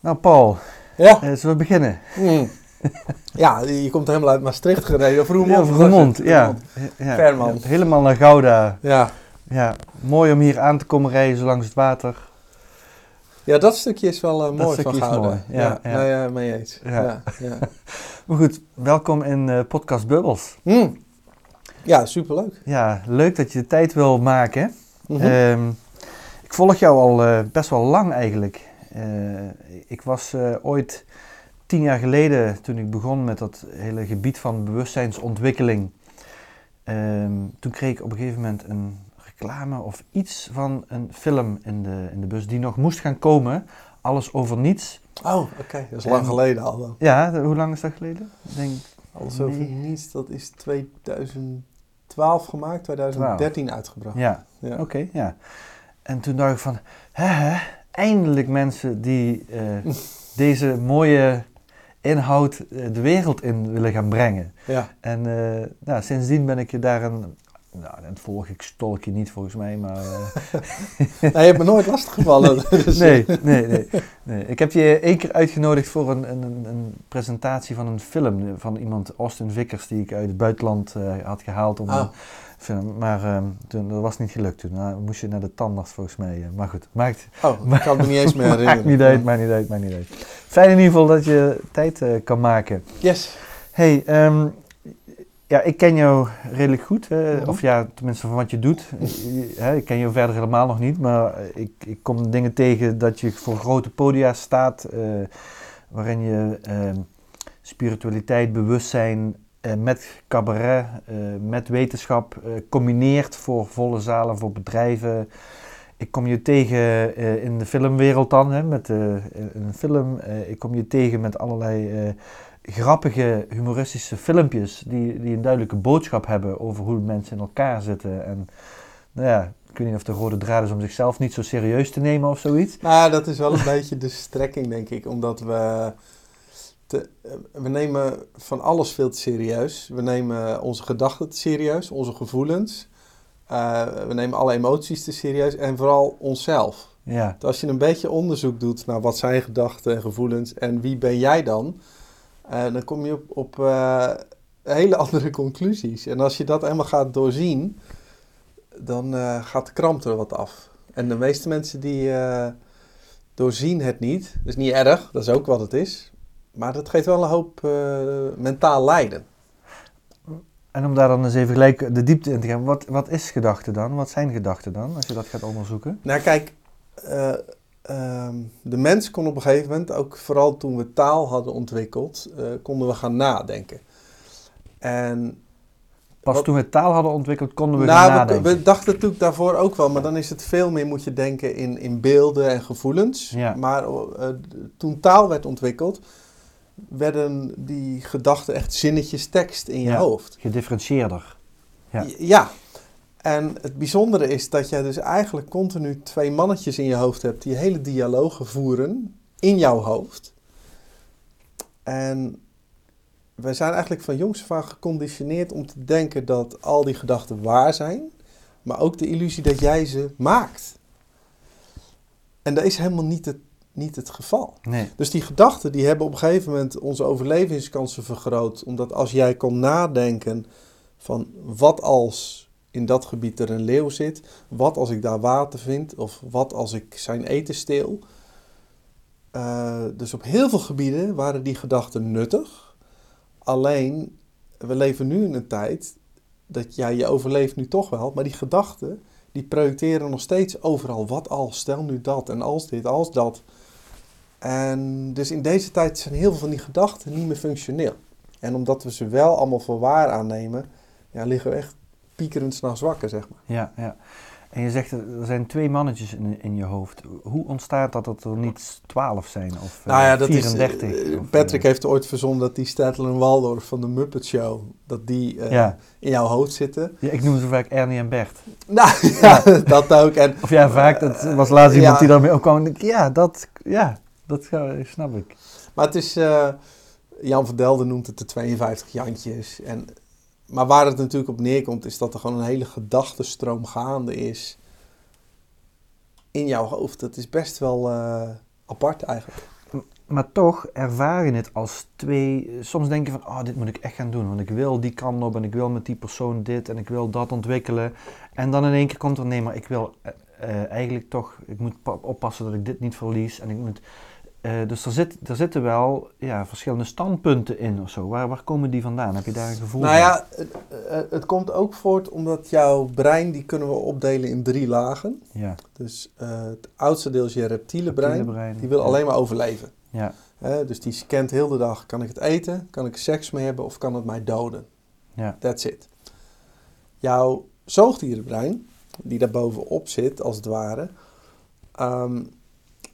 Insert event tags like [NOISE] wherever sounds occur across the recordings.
Nou, Paul, Ja. eh, zullen we beginnen? Mm. ja, je komt helemaal uit Maastricht gereden. Of Roermond. Ja? Roermond, ja. Ja. Ja, Helemaal naar Gouda. Ja. Ja, mooi om hier aan te komen rijden zo langs het water. ja, dat stukje is wel eh, mooi van Gouda. mooi, ja, ja. Nee, eh, mee eens. Ja. Ja. Ja, [LAUGHS] Maar goed, welkom in eh, podcast Bubbles. Mm. ja superleuk. Ja, leuk dat je de tijd wil maken. Mhm. Ehm, ik volg jou al best wel lang eigenlijk. Eh, ik was eh, ooit tien jaar geleden, toen ik begon met dat hele gebied van bewustzijnsontwikkeling. ehm, toen kreeg ik op een gegeven moment een reclame of iets van een film in de, in de bus die nog moest gaan komen. Alles over niets. oh, oké. Dat is lang En- geleden al dan. Ja, de- hoe lang is dat geleden? Ik denk Alles over Nee. niets, dat is 2012 gemaakt, 2013 uitgebracht. Ja, Ja. oké, ja. En toen dacht ik van, hè, hè, eindelijk mensen die eh, [LAUGHS] deze mooie inhoud eh, de wereld in willen gaan brengen. Ja. En eh, nou, sindsdien ben ik je daar een, nou, dat volg ik stolk je niet volgens mij, maar... eh, Nee, je hebt me nooit lastiggevallen. [LAUGHS] dus, nee, nee, nee, nee. Ik heb je één keer uitgenodigd voor een, een, een- presentatie van een film van iemand, Austin Vickers, die ik uit het buitenland eh, had gehaald om Ah. een film. Maar ehm, toen, dat was niet gelukt toen. Nou, moest je naar de tandarts volgens mij. eh. maar goed, maakt, Oh, ik kan me niet eens meer [LAUGHS] herinneren. maakt niet uit, maakt niet uit, maakt niet uit. Fijn in ieder geval dat je tijd eh, kan maken. Yes. Hey, ehm, ja, ik ken jou redelijk goed. hè, Mhm. Of ja, tenminste van wat je doet. [LAUGHS] Hè, ik ken jou verder helemaal nog niet. Maar ik, ik kom dingen tegen dat je voor grote podia staat. eh, waarin je ehm, spiritualiteit, bewustzijn eh, met cabaret, eh, met wetenschap combineert voor volle zalen, voor bedrijven. Ik kom je tegen in de filmwereld dan, hè, met een film. Ik kom je tegen met allerlei grappige, humoristische filmpjes die, die een duidelijke boodschap hebben over hoe mensen in elkaar zitten. En nou ja, ik weet niet of de rode draad is om zichzelf niet zo serieus te nemen of zoiets. Nou, dat is wel een [LAUGHS] beetje de strekking, denk ik. Omdat we... Te, eh, we nemen van alles veel te serieus. We nemen onze gedachten te serieus, onze gevoelens. Eh, we nemen alle emoties te serieus en vooral onszelf. Ja, Dus Als je een beetje onderzoek doet naar wat zijn gedachten en gevoelens en wie ben jij dan, dan kom je op, op eh, hele [LAUGHS] andere conclusies. En als je dat helemaal gaat doorzien, dan eh, gaat de kramp er wat af. En de meeste mensen die eh, doorzien het niet, dat is niet erg, dat is ook wat het is. Maar dat geeft wel een hoop eh, mentaal lijden. en om daar dan eens even gelijk de diepte in te gaan. Wat, wat is gedachte dan? Wat zijn gedachten dan, als je dat gaat onderzoeken? Nou, kijk, eh, ehm, de mens kon op een gegeven moment, ook vooral toen we taal hadden ontwikkeld, eh, konden we gaan nadenken. En Pas Wat- toen we taal hadden ontwikkeld, konden we gaan nou, we, nadenken. we dachten natuurlijk daarvoor ook wel, maar dan is het veel meer, moet je denken, in, in beelden en gevoelens. Ja. Maar eh, toen taal werd ontwikkeld, werden die gedachten echt zinnetjes tekst in je Ja. hoofd. Gedifferentieerder. Ja. Ja. En het bijzondere is dat jij dus eigenlijk continu twee mannetjes in je hoofd hebt die hele dialogen voeren in jouw hoofd. En wij zijn eigenlijk van jongs af aan geconditioneerd om te denken dat al die gedachten waar zijn, maar ook de illusie dat jij ze maakt. En dat is helemaal niet het, niet het geval. Nee. Dus die gedachten die hebben op een gegeven moment onze overlevingskansen vergroot. Omdat als jij kon nadenken van wat als in dat gebied er een leeuw zit, wat als ik daar water vind, of wat als ik zijn eten steel. Eh, dus op heel veel gebieden waren die gedachten nuttig. Alleen, we leven nu in een tijd dat ja, je overleeft nu toch wel, maar die gedachten die projecteren nog steeds overal. Wat als, stel nu dat en als dit, als dat. En dus in deze tijd zijn heel veel van die gedachten niet meer functioneel. En omdat we ze wel allemaal voor waar aannemen, ja, liggen we echt piekerend s'nachts wakker, zeg maar. Ja, ja. En je zegt, er zijn twee mannetjes in, in je hoofd. Hoe ontstaat dat dat er niet twaalf zijn of Nou ja, dat 34? is, eh, of, Patrick eh, heeft ooit verzonnen dat die Statler en Waldorf van de Muppet Show, dat die eh, Ja. in jouw hoofd zitten. ja, ik noem ze vaak Ernie en Bert. Nou, [LAUGHS] ja, dat ook. En Of ja, vaak, dat was laatst iemand die daarmee opkwam. Ja, dat, ja, dat snap ik. Maar het is, eh, Jan van Delden noemt het de 52 Jantjes. En, maar waar het natuurlijk op neerkomt, is dat er gewoon een hele gedachtenstroom gaande is in jouw hoofd. Dat is best wel eh, apart eigenlijk. Maar toch ervaar je het als twee. Soms denk je van, oh, dit moet ik echt gaan doen. Want ik wil die kant op en ik wil met die persoon dit en ik wil dat ontwikkelen. En dan in één keer komt er, nee, maar ik wil eh, eh, eigenlijk toch, ik moet pa- oppassen dat ik dit niet verlies. En ik moet, eh, dus er, zit, er zitten wel ja, verschillende standpunten in of zo. Waar, waar komen die vandaan? Heb je daar een gevoel Nou van? ja, het, eh, het komt ook voort omdat jouw brein, die kunnen we opdelen in drie lagen. Ja, Dus eh, het oudste deel is je reptiele brein. reptiele brein. Die wil Ja. alleen maar overleven. Ja, dus die scant heel de dag, kan ik het eten, kan ik seks mee hebben of kan het mij doden? ja, That's it. Jouw zoogdierenbrein, die daar bovenop zit, als het ware, ehm,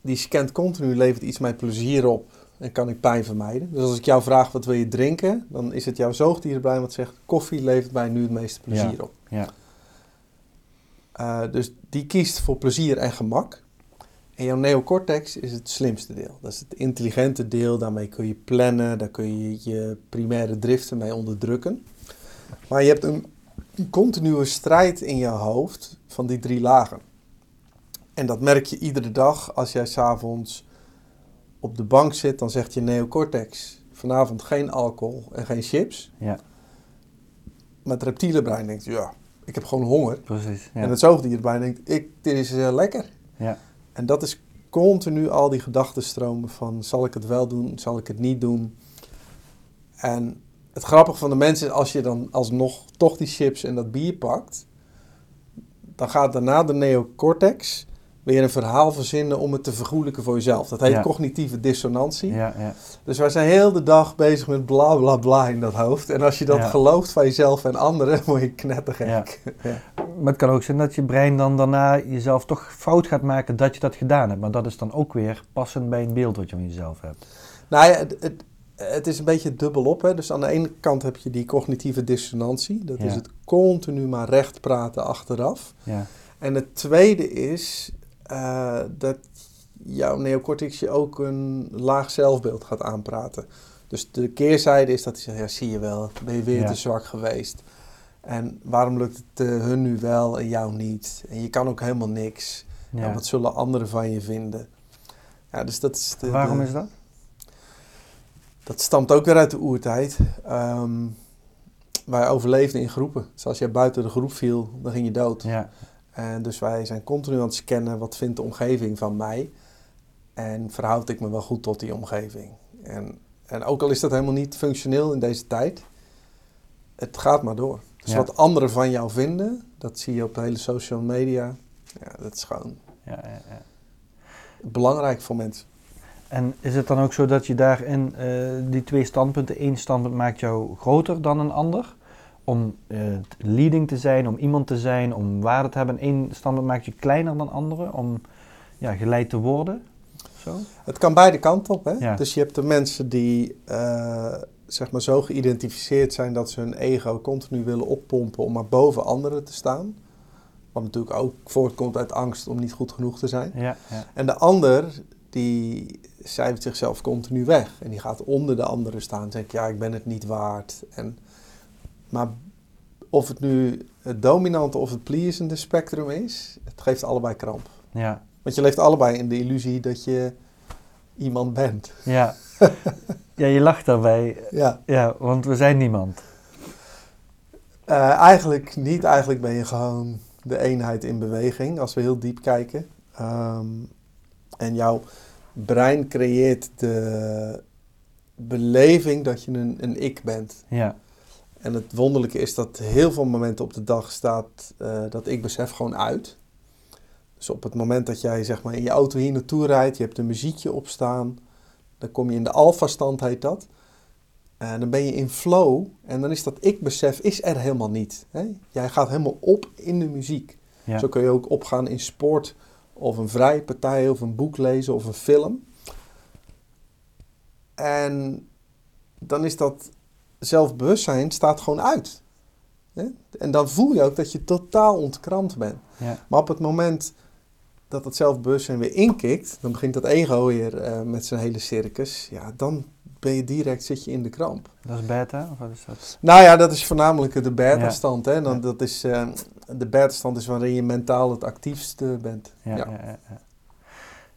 die scant continu, levert iets mij plezier op en kan ik pijn vermijden. Dus als ik jou vraag, wat wil je drinken? Dan is het jouw zoogdierenbrein wat zegt, koffie levert mij nu het meeste plezier Ja. op. ja, Eh, dus die kiest voor plezier en gemak. En jouw neocortex is het slimste deel. Dat is het intelligente deel. Daarmee kun je plannen, daar kun je je primaire driften mee onderdrukken. Maar je hebt een continue strijd in je hoofd van die drie lagen. En dat merk je iedere dag als jij s'avonds op de bank zit. Dan zegt je neocortex vanavond geen alcohol en geen chips. ja, Maar het reptiele brein denkt, ja, ik heb gewoon honger. precies. Ja. En het zoogdierbrein denkt, ik, dit is eh, lekker. ja. En dat is continu al die gedachtenstromen van, zal ik het wel doen, zal ik het niet doen? En het grappige van de mensen is, als je dan alsnog toch die chips en dat bier pakt, dan gaat daarna de neocortex weer een verhaal verzinnen om het te vergoelijken voor jezelf. Dat heet Ja. cognitieve dissonantie. ja, ja. Dus wij zijn heel de dag bezig met bla bla bla in dat hoofd. En als je dat gelooft van jezelf en anderen, [LAUGHS] word je knettergek. Ja. Maar het kan ook zijn dat je brein dan daarna jezelf toch fout gaat maken dat je dat gedaan hebt. Maar dat is dan ook weer passend bij een beeld wat je van jezelf hebt. Nou ja, het, het, het is een beetje dubbelop. Hè? Dus aan de ene kant heb je die cognitieve dissonantie. Dat is het continu maar recht praten achteraf. Ja, En het tweede is eh, dat jouw neocortex je ook een laag zelfbeeld gaat aanpraten. Dus de keerzijde is dat hij zegt, ja zie je wel, ben je weer Ja. te zwak geweest. En waarom lukt het eh, hun nu wel en jou niet? En je kan ook helemaal niks. ja. En wat zullen anderen van je vinden? Ja, dus dat is de, Waarom de- is dat? dat stamt ook weer uit de oertijd. Ehm, wij overleefden in groepen. Dus als jij buiten de groep viel, dan ging je dood. Ja, En dus wij zijn continu aan het scannen, wat vindt de omgeving van mij? En verhoud ik me wel goed tot die omgeving? En, en ook al is dat helemaal niet functioneel in deze tijd, het gaat maar door. Dus Ja. wat anderen van jou vinden, dat zie je op de hele social media. Ja, dat is gewoon ja, ja, ja. belangrijk voor mensen. En is het dan ook zo dat je daarin eh, die twee standpunten, één standpunt maakt jou groter dan een ander? Om eh, leading te zijn, om iemand te zijn, om waarde te hebben. Eén standpunt maakt je kleiner dan anderen, om ja, geleid te worden? Zo? Het kan beide kanten op. Hè? Ja. Dus je hebt de mensen die eh, zeg maar zo geïdentificeerd zijn dat ze hun ego continu willen oppompen om maar boven anderen te staan. Wat natuurlijk ook voortkomt uit angst om niet goed genoeg te zijn. Ja, ja, En de ander die cijfert zichzelf continu weg. En die gaat onder de anderen staan en zegt ja ik ben het niet waard. En, maar of het nu het dominante of het pleasende spectrum is, het geeft allebei kramp. ja, Want je leeft allebei in de illusie dat je iemand bent. ja. [LAUGHS] ja, je lacht daarbij. Ja, Ja, want we zijn niemand. Eh, eigenlijk niet. Eigenlijk ben je gewoon de eenheid in beweging, als we heel diep kijken. Ehm, en jouw brein creëert de beleving dat je een, een ik bent. Ja, En het wonderlijke is dat heel veel momenten op de dag staat eh, dat ik besef gewoon uit. Dus op het moment dat jij zeg maar in je auto hier naartoe rijdt, je hebt een muziekje opstaan, dan kom je in de alfa-stand heet dat. En dan ben je in flow en dan is dat ik besef is er helemaal niet. Hè? Jij gaat helemaal op in de muziek. Ja. Zo kun je ook opgaan in sport of een vrije partij of een boek lezen of een film. En dan is dat zelfbewustzijn staat gewoon uit. Hè? En dan voel je ook dat je totaal ontkrampt bent. Ja. Maar op het moment dat het zelfbewustzijn weer inkikt, dan begint dat ego weer eh, met zijn hele circus. Ja, dan ben je direct, zit je in de kramp. Dat is beta, of wat is dat? Nou ja, dat is voornamelijk de beta-stand. Hè? Dan, Ja. dat is, eh, de beta-stand is waarin je mentaal het actiefste bent. Ja, Ja.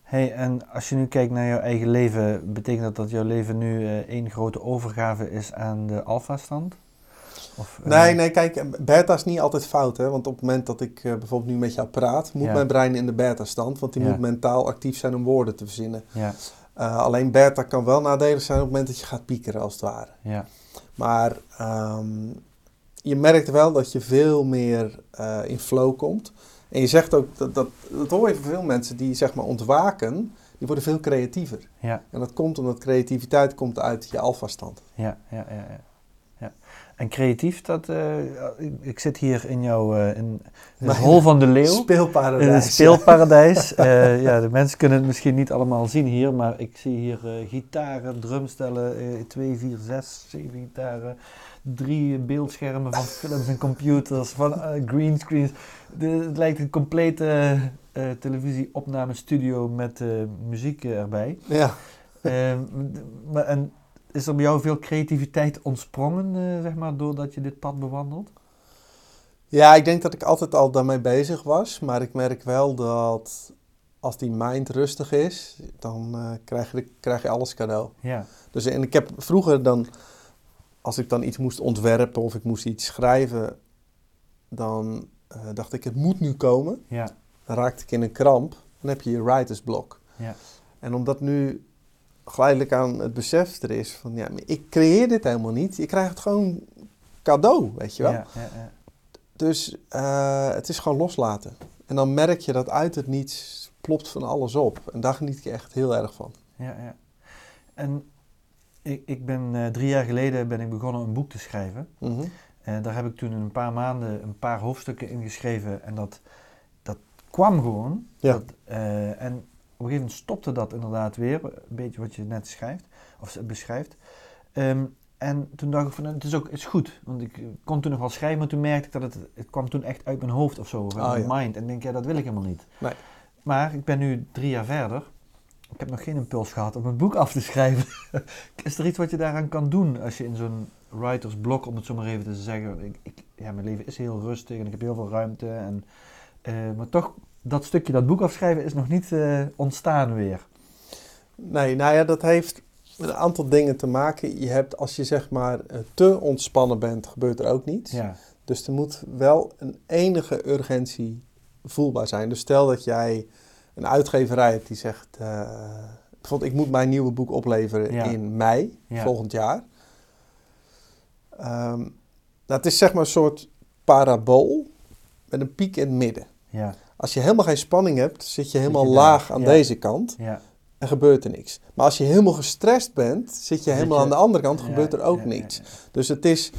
Hey, en als je nu kijkt naar jouw eigen leven, betekent dat dat jouw leven nu eh, één grote overgave is aan de alfa-stand? Of, eh, Nee, nee, kijk, beta is niet altijd fout. Hè? Want op het moment dat ik eh, bijvoorbeeld nu met jou praat, moet Ja. mijn brein in de beta-stand. Want die Ja. moet mentaal actief zijn om woorden te verzinnen. Ja, alleen beta kan wel nadelig zijn op het moment dat je gaat piekeren, als het ware. ja, Maar ehm, je merkt wel dat je veel meer in flow komt. En je zegt ook, dat, dat, dat hoor je van veel mensen die zeg maar ontwaken, die worden veel creatiever. ja, En dat komt omdat creativiteit komt uit je alfastand. ja, ja, ja, ja. ja. En creatief, dat, eh, ik, zit hier in jouw, eh, in het hol van de leeuw. Speelparadijs. In het speelparadijs. [LAUGHS] Eh, ja, de mensen kunnen het misschien niet allemaal zien hier, maar ik zie hier gitaren, drumstellen, eh, twee, vier, zes, zeven gitaren, drie beeldschermen van films en computers, van greenscreens. Het lijkt een complete eh, televisieopnamestudio met eh, muziek erbij. Ja. Ehm, maar, en is er bij jou veel creativiteit ontsprongen, zeg maar, doordat je dit pad bewandelt? ja, ik denk dat ik altijd al daarmee bezig was. Maar ik merk wel dat als die mind rustig is, dan krijg, je, krijg je alles cadeau. Ja, Dus en ik heb vroeger dan, als ik dan iets moest ontwerpen of ik moest iets schrijven, dan eh, dacht ik, het moet nu komen. ja, Dan raakte ik in een kramp. Dan heb je je writersblok. ja, En omdat nu geleidelijk aan het besef er is van, ja, ik creëer dit helemaal niet. Je krijgt het gewoon cadeau, weet je wel. ja, ja, ja. Dus eh, het is gewoon loslaten. En dan merk je dat uit het niets plopt van alles op. En daar geniet ik echt heel erg van. Ja, ja. En ik, ik ben eh, drie jaar geleden ben ik begonnen een boek te schrijven. Mhm. En daar heb ik toen in een paar maanden een paar hoofdstukken in geschreven. En dat, dat kwam gewoon. Ja. Dat, eh, en op een gegeven moment stopte dat inderdaad weer. Een beetje wat je net schrijft, of beschrijft. Ehm, en toen dacht ik van, het is ook het is goed. Want ik kon toen nog wel schrijven, maar toen merkte ik dat het, het kwam toen echt uit mijn hoofd of zo. Of uit Oh, mijn ja. mind. En ik denk, ja, dat wil ik helemaal niet. Nee. Maar ik ben nu drie jaar verder. Ik heb nog geen impuls gehad om een boek af te schrijven. [LAUGHS] is er iets wat je daaraan kan doen als je in zo'n writersblok, om het zo maar even te zeggen. Ik, ik, ja, mijn leven is heel rustig en ik heb heel veel ruimte. En, eh, maar toch, dat stukje, dat boek afschrijven, is nog niet eh, ontstaan weer. Nee, nou ja, dat heeft met een aantal dingen te maken. Je hebt, als je zeg maar eh, te ontspannen bent, gebeurt er ook niets. Ja, Dus er moet wel een enige urgentie voelbaar zijn. Dus stel dat jij een uitgeverij hebt die zegt... bijvoorbeeld, ik moet mijn nieuwe boek opleveren Ja. in mei Ja. volgend jaar. Ehm, nou, het is zeg maar een soort parabool met een piek in het midden. ja, Als je helemaal geen spanning hebt, zit je helemaal laag aan ja. deze kant ja. en gebeurt er niks. Maar als je helemaal gestrest bent, zit je Zit helemaal je- aan de andere kant, gebeurt er ook niks. ja. Dus het is,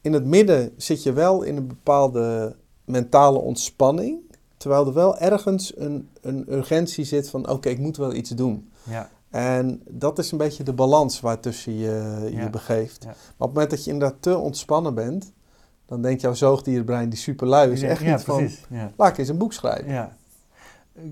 in het midden zit je wel in een bepaalde mentale ontspanning, terwijl er wel ergens een, een urgentie zit van, oké, ik moet wel iets doen. Ja, En dat is een beetje de balans waartussen je je Ja, begeeft. ja. Maar op het moment dat je inderdaad te ontspannen bent, dan denkt jouw zoogdierenbrein, die superlui, is echt ja, niet van, precies. Laat ik eens een boek schrijven. Ja.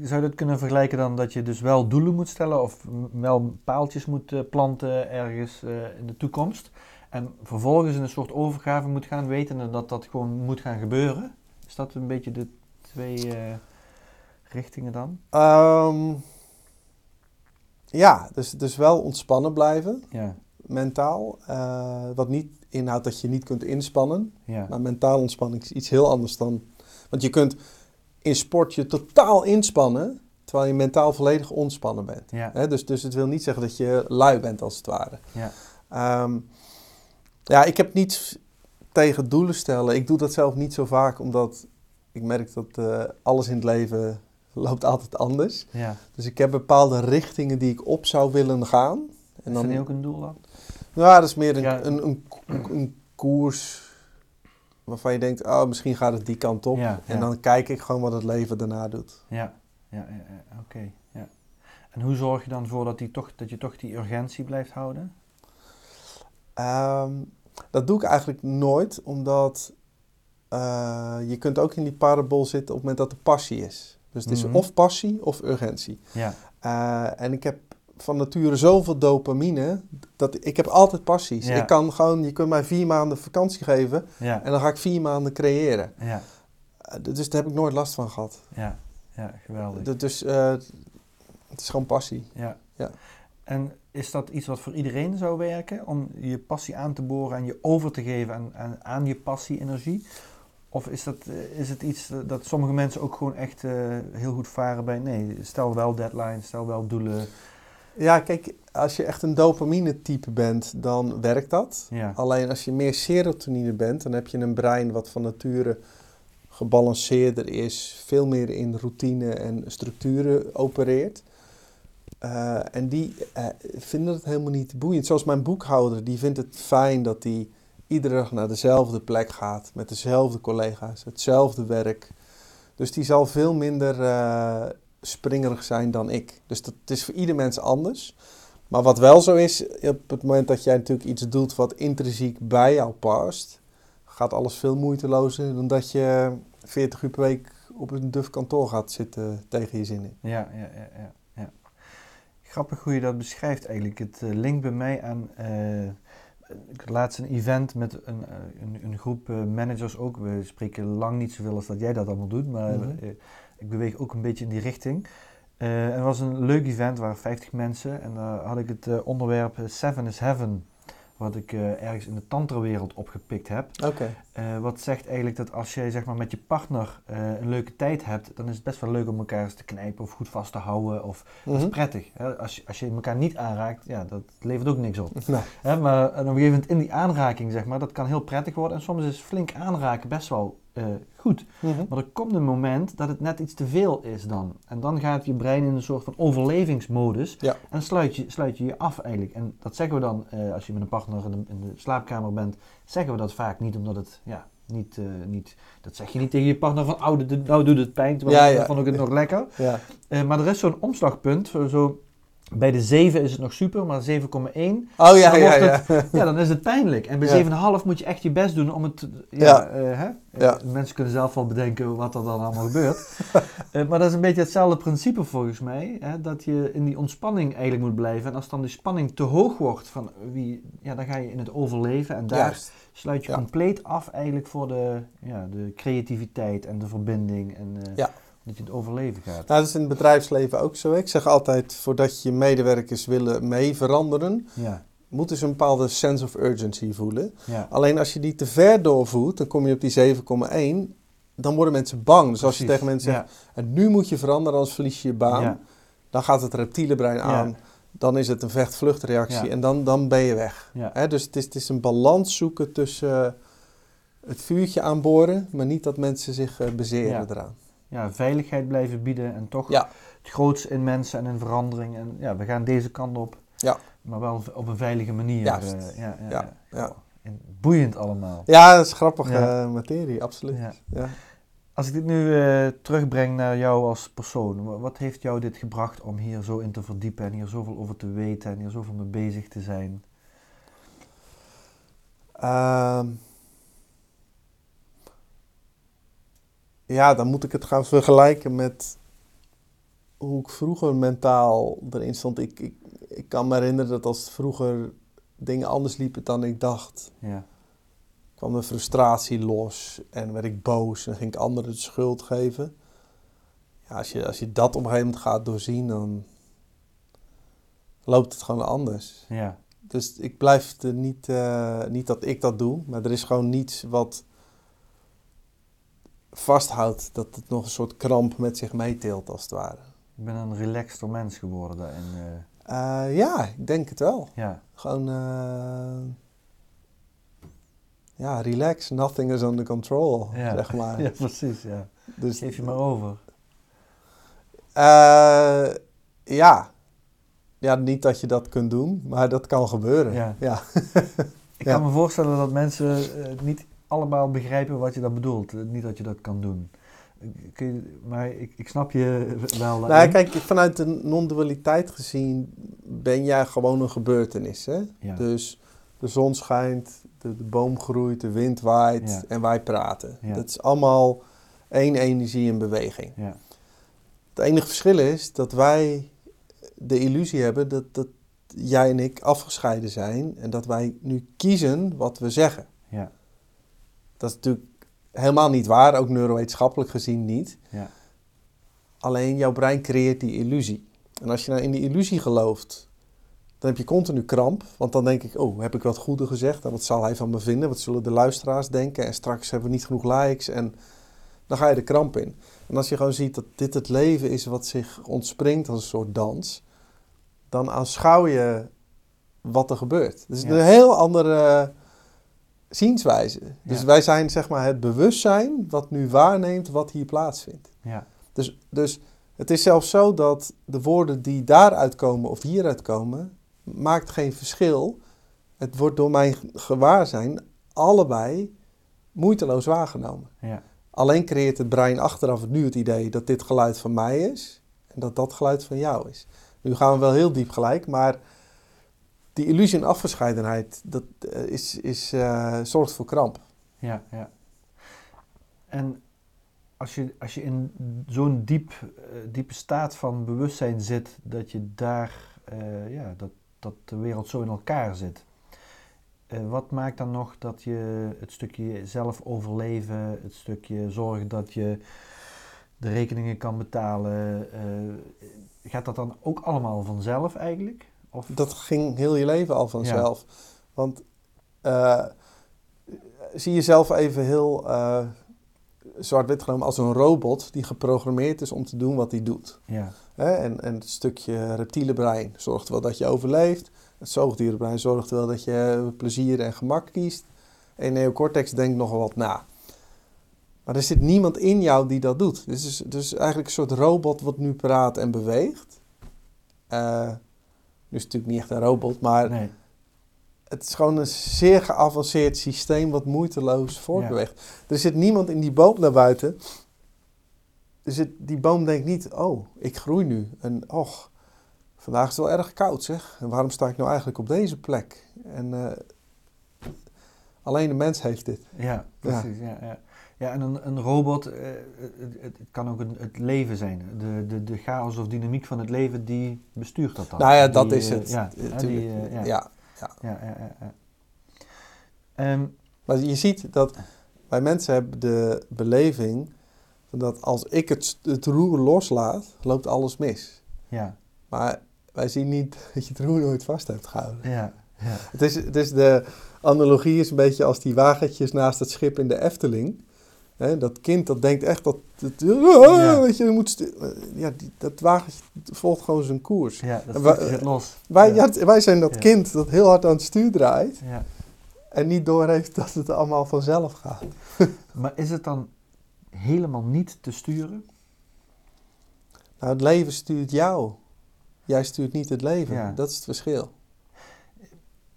Zou je dat kunnen vergelijken dan dat je dus wel doelen moet stellen of wel paaltjes moet eh, planten ergens eh, in de toekomst en vervolgens in een soort overgave moet gaan weten dat dat gewoon moet gaan gebeuren? Is dat een beetje de twee eh, richtingen dan? Ehm, ja, dus, dus wel ontspannen blijven, Ja, mentaal. Eh, wat niet inhoudt dat je niet kunt inspannen. ja, Maar mentaal ontspanning is iets heel anders dan... Want je kunt in sport je totaal inspannen, terwijl je mentaal volledig ontspannen bent. ja, dus, dus het wil niet zeggen dat je lui bent, als het ware. ja, Ehm, ja, ik heb niets tegen doelen stellen. Ik doe dat zelf niet zo vaak, omdat ik merk dat eh, alles in het leven loopt altijd anders. ja. Dus ik heb bepaalde richtingen die ik op zou willen gaan. En Is dat niet ook een doel dan? Ja, dat is meer een, Ja. een, een, een koers waarvan je denkt, oh, misschien gaat het die kant op. Ja, En dan kijk ik gewoon wat het leven daarna doet. Ja, ja, ja, ja, oké. ja. En hoe zorg je dan voor dat, die toch, dat je toch die urgentie blijft houden? Ehm, dat doe ik eigenlijk nooit, omdat eh, je kunt ook in die parabool zitten op het moment dat er passie is. Dus het is Mhm. of passie of urgentie. Ja, Eh, en ik heb van nature zoveel dopamine, dat ik heb altijd passies. Ja. Ik kan gewoon, je kunt mij vier maanden vakantie geven ja, en dan ga ik vier maanden creëren. ja, Eh, dus daar heb ik nooit last van gehad. ja, ja, geweldig. D- Dus eh, het is gewoon passie. Ja. Ja. En is dat iets wat voor iedereen zou werken? Om je passie aan te boren en je over te geven aan, aan, aan je passie-energie? Of is, dat, eh, is het iets dat sommige mensen ook gewoon echt eh, heel goed varen bij... Nee, stel wel deadlines, stel wel doelen. Ja, kijk, als je echt een dopamine-type bent, dan werkt dat. Ja, Alleen als je meer serotonine bent, dan heb je een brein wat van nature gebalanceerder is, veel meer in routine en structuren opereert. Eh, en die vinden het helemaal niet boeiend. Zoals mijn boekhouder, die vindt het fijn dat hij iedere dag naar dezelfde plek gaat, met dezelfde collega's, hetzelfde werk. Dus die zal veel minder eh, springerig zijn dan ik. Dus dat is voor ieder mens anders. Maar wat wel zo is, op het moment dat jij natuurlijk iets doet wat intrinsiek bij jou past, gaat alles veel moeitelozer dan dat je 40 uur per week op een duf kantoor gaat zitten tegen je zin in. ja, ja, ja, ja. Grappig hoe je dat beschrijft eigenlijk. Het eh, linkt bij mij aan... eh, ik had laatst een event met een, eh, een, een groep eh, managers ook. We spreken lang niet zoveel als dat jij dat allemaal doet, maar Mhm. eh, ik beweeg ook een beetje in die richting. En het was een leuk event, er waren 50 mensen en daar had ik het onderwerp Seven is Heaven, wat ik eh, ergens in de tantrawereld opgepikt heb. Oké. Eh, wat zegt eigenlijk dat als jij zeg maar, met je partner eh, een leuke tijd hebt, dan is het best wel leuk om elkaar eens te knijpen of goed vast te houden. Of, Dat is Mhm. prettig. Hè? Als, je, als je elkaar niet aanraakt, ja, dat levert ook niks op. [LAUGHS] Hè, maar op een gegeven moment in die aanraking, zeg maar, dat kan heel prettig worden. En soms is flink aanraken best wel eh, goed. mhm. Maar er komt een moment dat het net iets te veel is dan. En dan gaat je brein in een soort van overlevingsmodus. Ja. En sluit je, sluit je je af eigenlijk. En dat zeggen we dan, eh, als je met een partner in de, in de slaapkamer bent, zeggen we dat vaak niet omdat het, ja, niet, eh, niet, dat zeg je niet tegen je partner van, oh, dit- nou doet het pijn, terwijl Ja, ja. vond ik het nog lekker. Ja. Maar er is zo'n omslagpunt, zo, zo, bij de 7 is het nog super, maar 7,1, Oh ja, Dan ja, ja. ja, dan is het pijnlijk. En bij Ja. 7,5 moet je echt je best doen om het... Ja, Ja. eh, hè? Eh, Mensen kunnen zelf wel bedenken wat er dan allemaal gebeurt. [LAUGHS] Eh, maar dat is een beetje hetzelfde principe volgens mij. Hè? Dat je in die ontspanning eigenlijk moet blijven. En als dan die spanning te hoog wordt, van wie, ja, dan ga je in het overleven. En daar Juist. sluit je compleet af eigenlijk voor de, ja, de creativiteit en de verbinding. En Ja. Dat je het overleven gaat. Nou, dat is in het bedrijfsleven ook zo. Ik zeg altijd, voordat je medewerkers willen mee veranderen, Ja, moeten ze een bepaalde sense of urgency voelen. ja, Alleen als je die te ver doorvoert, dan kom je op die 7,1. Dan worden mensen bang. Dus als je tegen mensen zegt, Ja, en nu moet je veranderen, anders verlies je je baan. Dan gaat het reptiele brein aan. Dan is het een vecht-vluchtreactie en dan, dan ben je weg. Hè, dus het is, het is een balans zoeken tussen eh, het vuurtje aanboren, maar niet dat mensen zich eh, bezeren eraan. Ja, veiligheid blijven bieden en toch Ja. het grootste in mensen en in verandering. En ja, we gaan deze kant op, Ja. maar wel op een veilige manier. Juist. eh, ja, ja, Ja. Goh, en boeiend allemaal. Ja, dat is grappige eh, materie, absoluut. Ja. Als ik dit nu eh, terugbreng naar jou als persoon, wa- wat heeft jou dit gebracht om hier zo in te verdiepen en hier zoveel over te weten en hier zoveel mee bezig te zijn? Ehm, ja, dan moet ik het gaan vergelijken met hoe ik vroeger mentaal erin stond. Ik, ik, ik kan me herinneren dat als vroeger dingen anders liepen dan ik dacht, Ja, kwam de frustratie los en werd ik boos en ging ik anderen de schuld geven. Ja, als je, als je dat op een gegeven moment gaat doorzien, dan loopt het gewoon anders. ja, Dus ik blijf er niet, eh, niet dat ik dat doe, maar er is gewoon niets wat vasthoudt dat het nog een soort kramp met zich meeteelt, als het ware. ik ben een relaxter mens geworden daarin. eh, Eh, ja, ik denk het wel. ja, Gewoon, eh, ja, relax, nothing is under control, Ja. zeg maar. [LAUGHS] ja, precies. Ja. Dus, Geef je maar over. eh, ja. ja, niet dat je dat kunt doen, maar dat kan gebeuren. Ja. ja. [LAUGHS] Ik kan me voorstellen dat mensen niet allemaal begrijpen wat je dan bedoelt. Eh, Niet dat je dat kan doen. Eh, Kun je, maar ik, ik snap je [LAUGHS] wel. Nou, kijk, vanuit de non-dualiteit gezien ben jij gewoon een gebeurtenis. Hè? Ja. Dus de zon schijnt, de, de boom groeit, de wind waait Ja. en wij praten. Ja. Dat is allemaal één energie in beweging. Ja, Het enige verschil is dat wij de illusie hebben dat, dat jij en ik afgescheiden zijn en dat wij nu kiezen wat we zeggen. ja, Dat is natuurlijk helemaal niet waar, ook neurowetenschappelijk gezien niet. ja, Alleen jouw brein creëert die illusie. En als je nou in die illusie gelooft, dan heb je continu kramp. Want dan denk ik, oh, heb ik wat goede gezegd? En wat zal hij van me vinden? Wat zullen de luisteraars denken? En straks hebben we niet genoeg likes. En dan ga je de kramp in. En als je gewoon ziet dat dit het leven is wat zich ontspringt als een soort dans, dan aanschouw je wat er gebeurt. Dus Ja. een heel andere zienswijze. Dus Ja. wij zijn zeg maar het bewustzijn wat nu waarneemt wat hier plaatsvindt. ja, Dus, dus het is zelfs zo dat de woorden die daaruit komen of hieruit komen, maakt geen verschil. Het wordt door mijn gewaarzijn allebei moeiteloos waargenomen. ja, Alleen creëert het brein achteraf nu het idee dat dit geluid van mij is en dat dat geluid van jou is. Nu gaan we wel heel diep gelijk, maar die illusie en afgescheidenheid, dat eh, is, is, eh, zorgt voor kramp. ja, ja. En als je, als je in zo'n diep, eh, diepe staat van bewustzijn zit, dat je daar, ja, dat, dat de wereld zo in elkaar zit. Wat maakt dan nog dat je het stukje zelf overleven, het stukje zorgen dat je de rekeningen kan betalen, gaat dat dan ook allemaal vanzelf eigenlijk? Of, Dat ging heel je leven al vanzelf. Want eh, zie jezelf even heel eh, zwart-wit genomen als een robot die geprogrammeerd is om te doen wat hij doet. ja, Hè? En, en het stukje reptiele brein zorgt wel dat je overleeft. Het zoogdierenbrein zorgt wel dat je plezier en gemak kiest. En neocortex denkt nogal wat na. Maar er zit niemand in jou die dat doet. Dus, dus eigenlijk een soort robot wat nu praat en beweegt. Eh, is het natuurlijk niet echt een robot, maar nee, het is gewoon een zeer geavanceerd systeem wat moeiteloos voortbeweegt. Er zit niemand in die boom naar buiten. Er zit, die boom denkt niet, oh, ik groei nu. En och, vandaag is het wel erg koud zeg. En waarom sta ik nou eigenlijk op deze plek? En eh, alleen de mens heeft dit. Ja, precies. Ja. Ja, ja. En een, een robot, eh, het, kan ook een, het leven zijn. De, de, de chaos of dynamiek van het leven, die bestuurt dat dan. nou ja, Die, dat is het. Ja, eh, hè, tuurlijk. die, eh, ja. ja. Ja, ja, ja, ja. Ehm, Maar je ziet dat wij mensen hebben de beleving dat als ik het, het roer loslaat, loopt alles mis. ja, Maar wij zien niet [LAUGHS] dat je het roer nooit vast hebt gehouden. ja, ja, Het is, het is de analogie is een beetje als die wagentjes naast het schip in de Efteling. Hè, dat kind dat denkt echt dat... dat Ja. weet je, je moet ja, die, dat wagentje volgt gewoon zijn koers. ja, dat zit los. Wij, ja. ja, wij zijn dat kind dat heel hard aan het stuur draait Ja. en niet doorheeft dat het allemaal vanzelf gaat. [LAUGHS] Maar is het dan helemaal niet te sturen? Nou, het leven stuurt jou. Jij stuurt niet het leven. Ja. Dat is het verschil.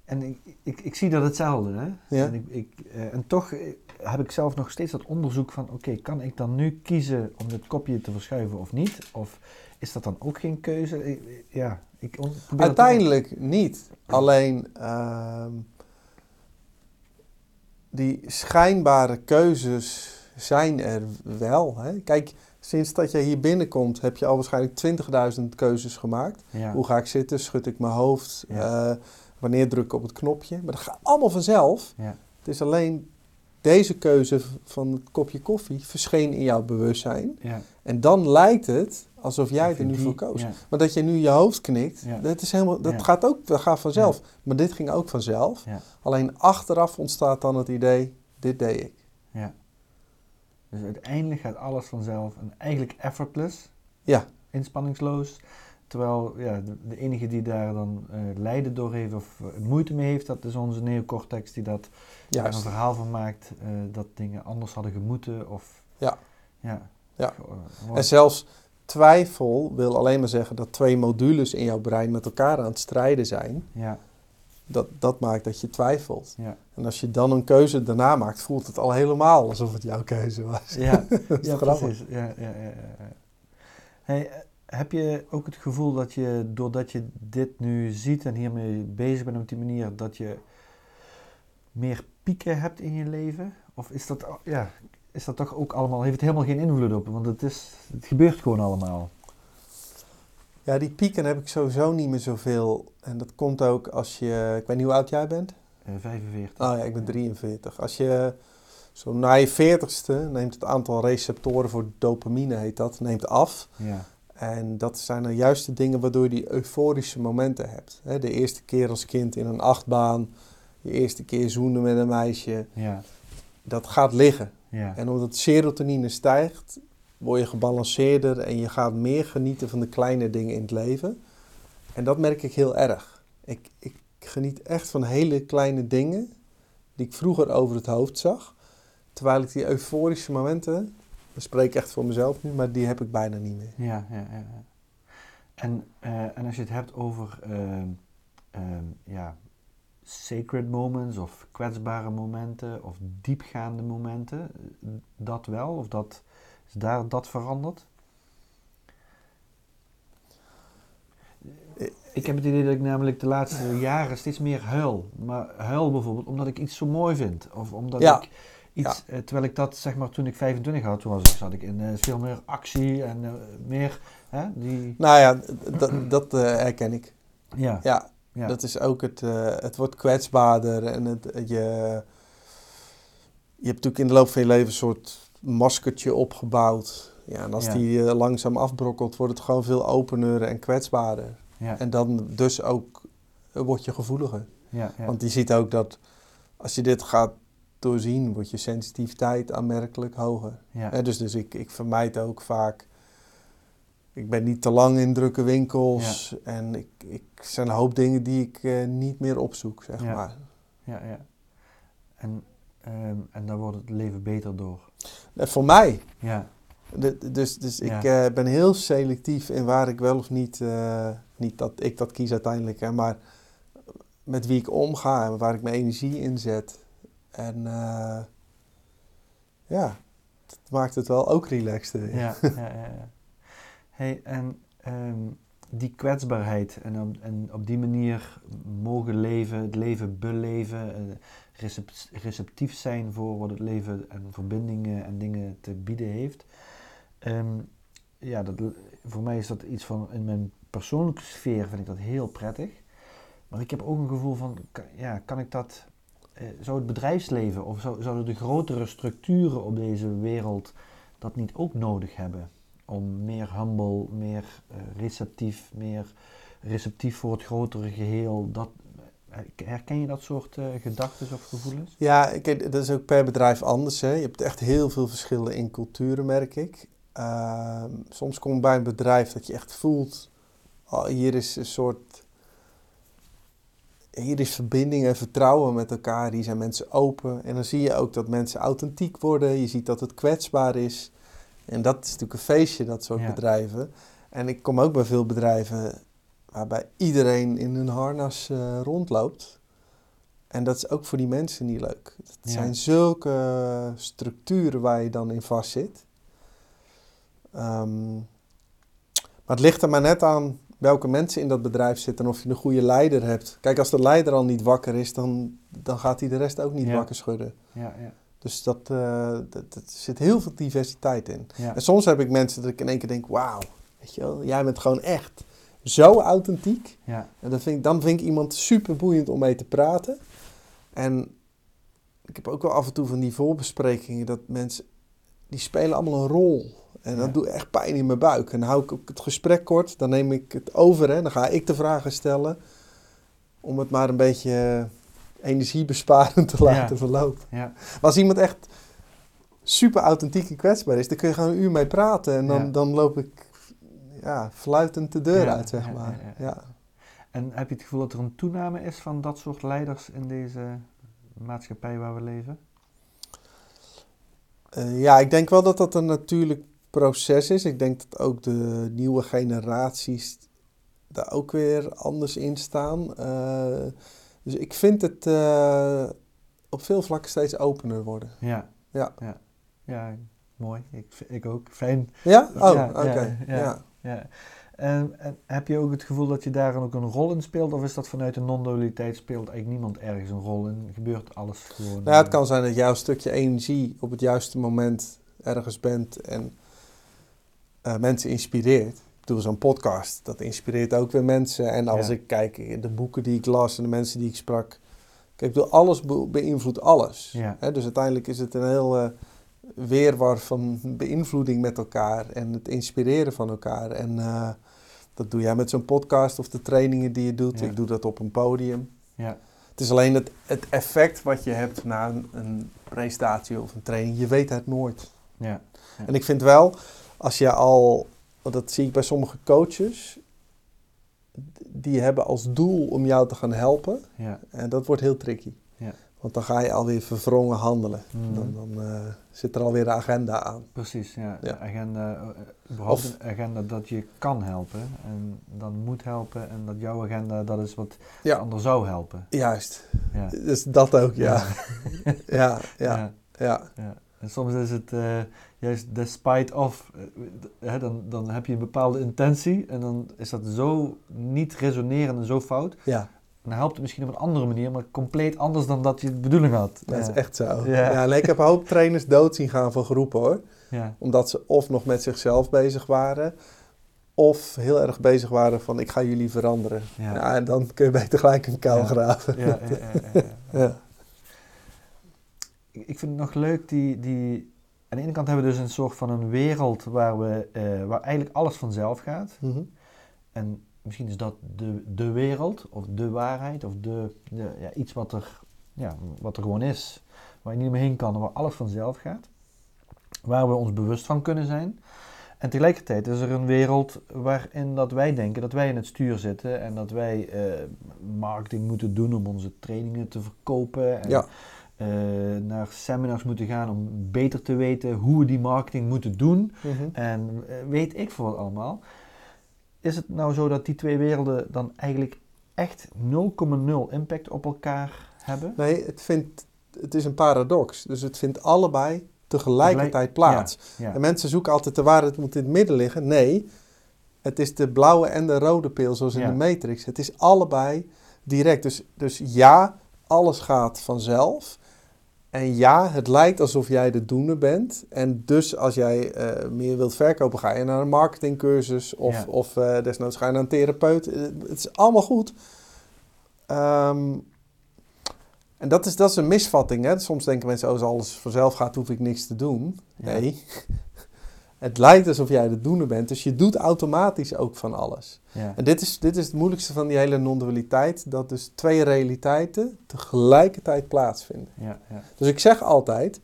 En ik, ik, ik zie dat hetzelfde. Hè? Ja. En, ik, ik, eh, en toch eh, heb ik zelf nog steeds dat onderzoek van... Oké, kan ik dan nu kiezen om dit kopje te verschuiven of niet? Of is dat dan ook geen keuze? Ik- ja, ik dat Uiteindelijk niet. Alleen ehm, die schijnbare keuzes zijn er wel. Hè? Kijk, sinds dat jij hier binnenkomt heb je al waarschijnlijk 20.000 keuzes gemaakt. Ja, Hoe ga ik zitten? Schud ik mijn hoofd? Ja. Eh, wanneer druk ik op het knopje? Maar dat gaat allemaal vanzelf. ja, Het is alleen deze keuze van het kopje koffie verscheen in jouw bewustzijn. ja. En dan lijkt het alsof jij er nu die- voor koos. Ja, Maar dat je nu je hoofd knikt, Ja. dat, is helemaal, dat gaat ook dat gaat vanzelf. Maar dit ging ook vanzelf. Alleen achteraf ontstaat dan het idee, dit deed ik. ja. Dus uiteindelijk gaat alles vanzelf en eigenlijk effortless, Ja, inspanningsloos. Terwijl ja, de, de enige die daar dan eh, lijden door heeft of eh, moeite mee heeft, dat is onze neocortex die dat daar een juist. verhaal van maakt eh, dat dingen anders hadden gemoeten of... Ja. Ja. Ja. Eh, En zelfs twijfel wil alleen maar zeggen dat twee modules in jouw brein met elkaar aan het strijden zijn. ja, dat, dat maakt dat je twijfelt. Ja, En als je dan een keuze daarna maakt, voelt het al helemaal alsof het jouw keuze was. ja, [LAUGHS] Dat is ja grappig. precies. Ja, ja, ja, ja. Hey, eh, heb je ook het gevoel dat je, doordat je dit nu ziet en hiermee bezig bent op die manier, dat je meer pieken hebt in je leven? Of is dat, ja, is dat toch ook allemaal, heeft het helemaal geen invloed op? Want het, is, het gebeurt gewoon allemaal. Ja, die pieken heb ik sowieso niet meer zoveel. En dat komt ook als je... Ik weet niet hoe oud jij bent? Eh, 45. Oh ja, ik ben 43. Als je zo na je 40ste neemt het aantal receptoren voor dopamine, heet dat, neemt af. Ja, En dat zijn dan juist de dingen waardoor je die euforische momenten hebt. Hè, de eerste keer als kind in een achtbaan, je eerste keer zoenen met een meisje, ja, dat gaat liggen. ja. En omdat serotonine stijgt, word je gebalanceerder en je gaat meer genieten van de kleine dingen in het leven. En dat merk ik heel erg. Ik, ik geniet echt van hele kleine dingen die ik vroeger over het hoofd zag. Terwijl ik die euforische momenten, dat spreek ik echt voor mezelf nu, maar die heb ik bijna niet meer. Ja, ja, ja. En, eh, en als je het hebt over ehm, ehm, ja, sacred moments of kwetsbare momenten of diepgaande momenten, eh, dat wel? Of dat, is daar dat veranderd? Ik heb het idee dat ik namelijk de laatste jaren steeds meer huil. Maar huil bijvoorbeeld omdat ik iets zo mooi vind. Of omdat Ja. ik iets, eh, terwijl ik dat zeg maar toen ik 25 had, toen was ik, zat ik in eh, veel meer actie en eh, meer, hè, die... Nou ja, dat, dat eh, herken ik. Ja, Ja, ja, dat is ook het, het wordt kwetsbaarder en het, je, je hebt natuurlijk in de loop van je leven een soort maskertje opgebouwd. Ja, en als Ja. die langzaam afbrokkelt, wordt het gewoon veel opener en kwetsbaarder. ja, En dan dus ook word je gevoeliger. ja, ja. Want je ziet ook dat als je dit gaat doorzien, wordt je sensitiviteit aanmerkelijk hoger. ja. Dus dus ik, ik vermijd ook vaak. Ik ben niet te lang in drukke winkels. En ik, ik er zijn een hoop dingen die ik eh, niet meer opzoek, zeg Ja. maar. ja, ja. En, ehm, en daar wordt het leven beter door. Eh, voor mij. Ja, De- dus dus ik eh, ben heel selectief in waar ik wel of niet. niet dat ik dat kies uiteindelijk, hè, maar met wie ik omga en waar ik mijn energie in zet. En eh, ja, dat maakt het wel ook relaxed. eh. ja, [LAUGHS] ja, ja. ja. Hey, en ehm, die kwetsbaarheid en op, en op die manier mogen leven, het leven beleven, eh, recep- receptief zijn voor wat het leven en verbindingen en dingen te bieden heeft. Ehm, ja, dat, voor mij is dat iets van, in mijn persoonlijke sfeer vind ik dat heel prettig. Maar ik heb ook een gevoel van, kan, ja, kan ik dat, zou het bedrijfsleven of zou, zouden de grotere structuren op deze wereld dat niet ook nodig hebben? Om meer humble, meer eh, receptief, meer receptief voor het grotere geheel. Dat, eh, herken je dat soort eh gedachten of gevoelens? Ja, kijk, dat is ook per bedrijf anders. Hè. Je hebt echt heel veel verschillen in culturen, merk ik. Ehm, soms komt bij een bedrijf dat je echt voelt, oh, hier is een soort, hier is verbinding en vertrouwen met elkaar. Hier zijn mensen open. En dan zie je ook dat mensen authentiek worden. Je ziet dat het kwetsbaar is. En dat is natuurlijk een feestje, dat soort Ja. bedrijven. En ik kom ook bij veel bedrijven waarbij iedereen in hun harnas eh, rondloopt. En dat is ook voor die mensen niet leuk. Het Ja. zijn zulke structuren waar je dan in vast zit. Ehm, maar het ligt er maar net aan welke mensen in dat bedrijf zitten en of je een goede leider hebt. Kijk, als de leider al niet wakker is, dan, dan gaat hij de rest ook niet Ja. wakker schudden. Ja, ja, Dus dat, eh, dat, dat- er zit heel veel diversiteit in. En soms heb ik mensen dat ik in één keer denk, wauw, weet je wel, jij bent gewoon echt zo authentiek. ja. En dat vind ik, dan vind ik iemand super boeiend om mee te praten. En ik heb ook wel af en toe van die voorbesprekingen dat mensen, die spelen allemaal een rol. En dat Ja. doet echt pijn in mijn buik. En dan hou ik ook het gesprek kort, dan neem ik het over en dan ga ik de vragen stellen. Om het maar een beetje energiebesparend te laten Ja. verlopen. ja. Maar als iemand echt super authentiek en kwetsbaar is, dan kun je gewoon een uur mee praten. En dan, dan loop ik ja, fluitend de deur uit, zeg maar. ja. En heb je het gevoel dat er een toename is van dat soort leiders in deze maatschappij waar we leven? Eh, ja, ik denk wel dat dat een natuurlijk proces is. Ik denk dat ook de nieuwe generaties daar ook weer anders in staan. Eh, Dus ik vind het eh, op veel vlakken steeds opener worden. Ja. Ja. Ja, ja mooi. Ik, ik ook. Fijn. Ja? Oh, Ja, oké. ja, Ja. En, en heb je ook het gevoel dat je daar ook een rol in speelt? Of is dat vanuit de non-dualiteit speelt eigenlijk niemand ergens een rol in? Gebeurt alles gewoon? Nou het eh, kan zijn dat jouw stukje energie op het juiste moment ergens bent en eh, mensen inspireert. Ik bedoel, zo'n podcast, dat inspireert ook weer mensen. En als Ja. ik kijk in de boeken die ik las en de mensen die ik sprak. Kijk, ik bedoel, alles be- beïnvloedt alles. Ja. Hè, dus uiteindelijk is het een heel eh, weerwar van beïnvloeding met elkaar en het inspireren van elkaar. En eh, dat doe jij met zo'n podcast of de trainingen die je doet. Ja. Ik doe dat op een podium. Ja, Het is alleen het, het effect wat je hebt na een, een presentatie of een training. Je weet het nooit. Ja. En ik vind wel, als je al, want dat zie ik bij sommige coaches, die hebben als doel om jou te gaan helpen. ja. En dat wordt heel tricky. Ja. Want dan ga je alweer verwrongen handelen. Mhm. Dan, dan eh, zit er alweer een agenda aan. Precies, ja. Agenda, eh, überhaupt Of- een agenda dat je kan helpen en dan moet helpen en dat jouw agenda dat is wat Ja. de ander zou helpen. Juist. Ja. Dus dat ook, ja. Ja, [LAUGHS] ja, ja. En soms is het eh, juist despite of, eh, hè, dan, dan heb je een bepaalde intentie en dan is dat zo niet resonerend en zo fout. ja. En dan helpt het misschien op een andere manier, maar compleet anders dan dat je de bedoeling had. Dat ja. is echt zo. Ja. Ja. en ik heb een hoop trainers dood zien gaan van groepen hoor. Ja. Omdat ze of nog met zichzelf bezig waren, of heel erg bezig waren van ik ga jullie veranderen. Ja. En dan kun je beter gelijk een kuil graven. Ja. Ja. [LAUGHS] Ik vind het nog leuk, die, die... Aan de ene kant hebben we dus een soort van een wereld waar, we, eh, waar eigenlijk alles vanzelf gaat. Mhm. En misschien is dat de, de wereld, of de waarheid, of de, de- ja, iets wat er, ja, wat er gewoon is. Waar je niet meer heen kan, en waar alles vanzelf gaat. Waar we ons bewust van kunnen zijn. En tegelijkertijd is er een wereld waarin dat wij denken dat wij in het stuur zitten. En dat wij eh, marketing moeten doen om onze trainingen te verkopen. En Ja. Eh, naar seminars moeten gaan om beter te weten hoe we die marketing moeten doen. Mhm. En eh, weet ik voor wat allemaal. Is het nou zo dat die twee werelden dan eigenlijk echt 0,0 impact op elkaar hebben? Nee, het, vindt, het is een paradox. Dus het vindt allebei tegelijkertijd plaats. Ja, En mensen zoeken altijd de waarheid moet in het midden liggen. Nee, het is de blauwe en de rode pil, zoals in Ja. de Matrix. Het is allebei direct. Dus, dus ja, alles gaat vanzelf. En ja, het lijkt alsof jij de doener bent. En dus als jij eh, meer wilt verkopen, ga je naar een marketingcursus. Of, Ja. of eh, desnoods ga je naar een therapeut. Eh, Het is allemaal goed. Ehm, en dat is, dat is een misvatting. Hè? Soms denken mensen, oh, als alles vanzelf gaat, hoef ik niks te doen. Ja. Nee. Het lijkt alsof jij de doener bent. Dus je doet automatisch ook van alles. ja, En dit is, dit is het moeilijkste van die hele non-dualiteit. Dat dus twee realiteiten tegelijkertijd plaatsvinden. ja, ja, Dus ik zeg altijd,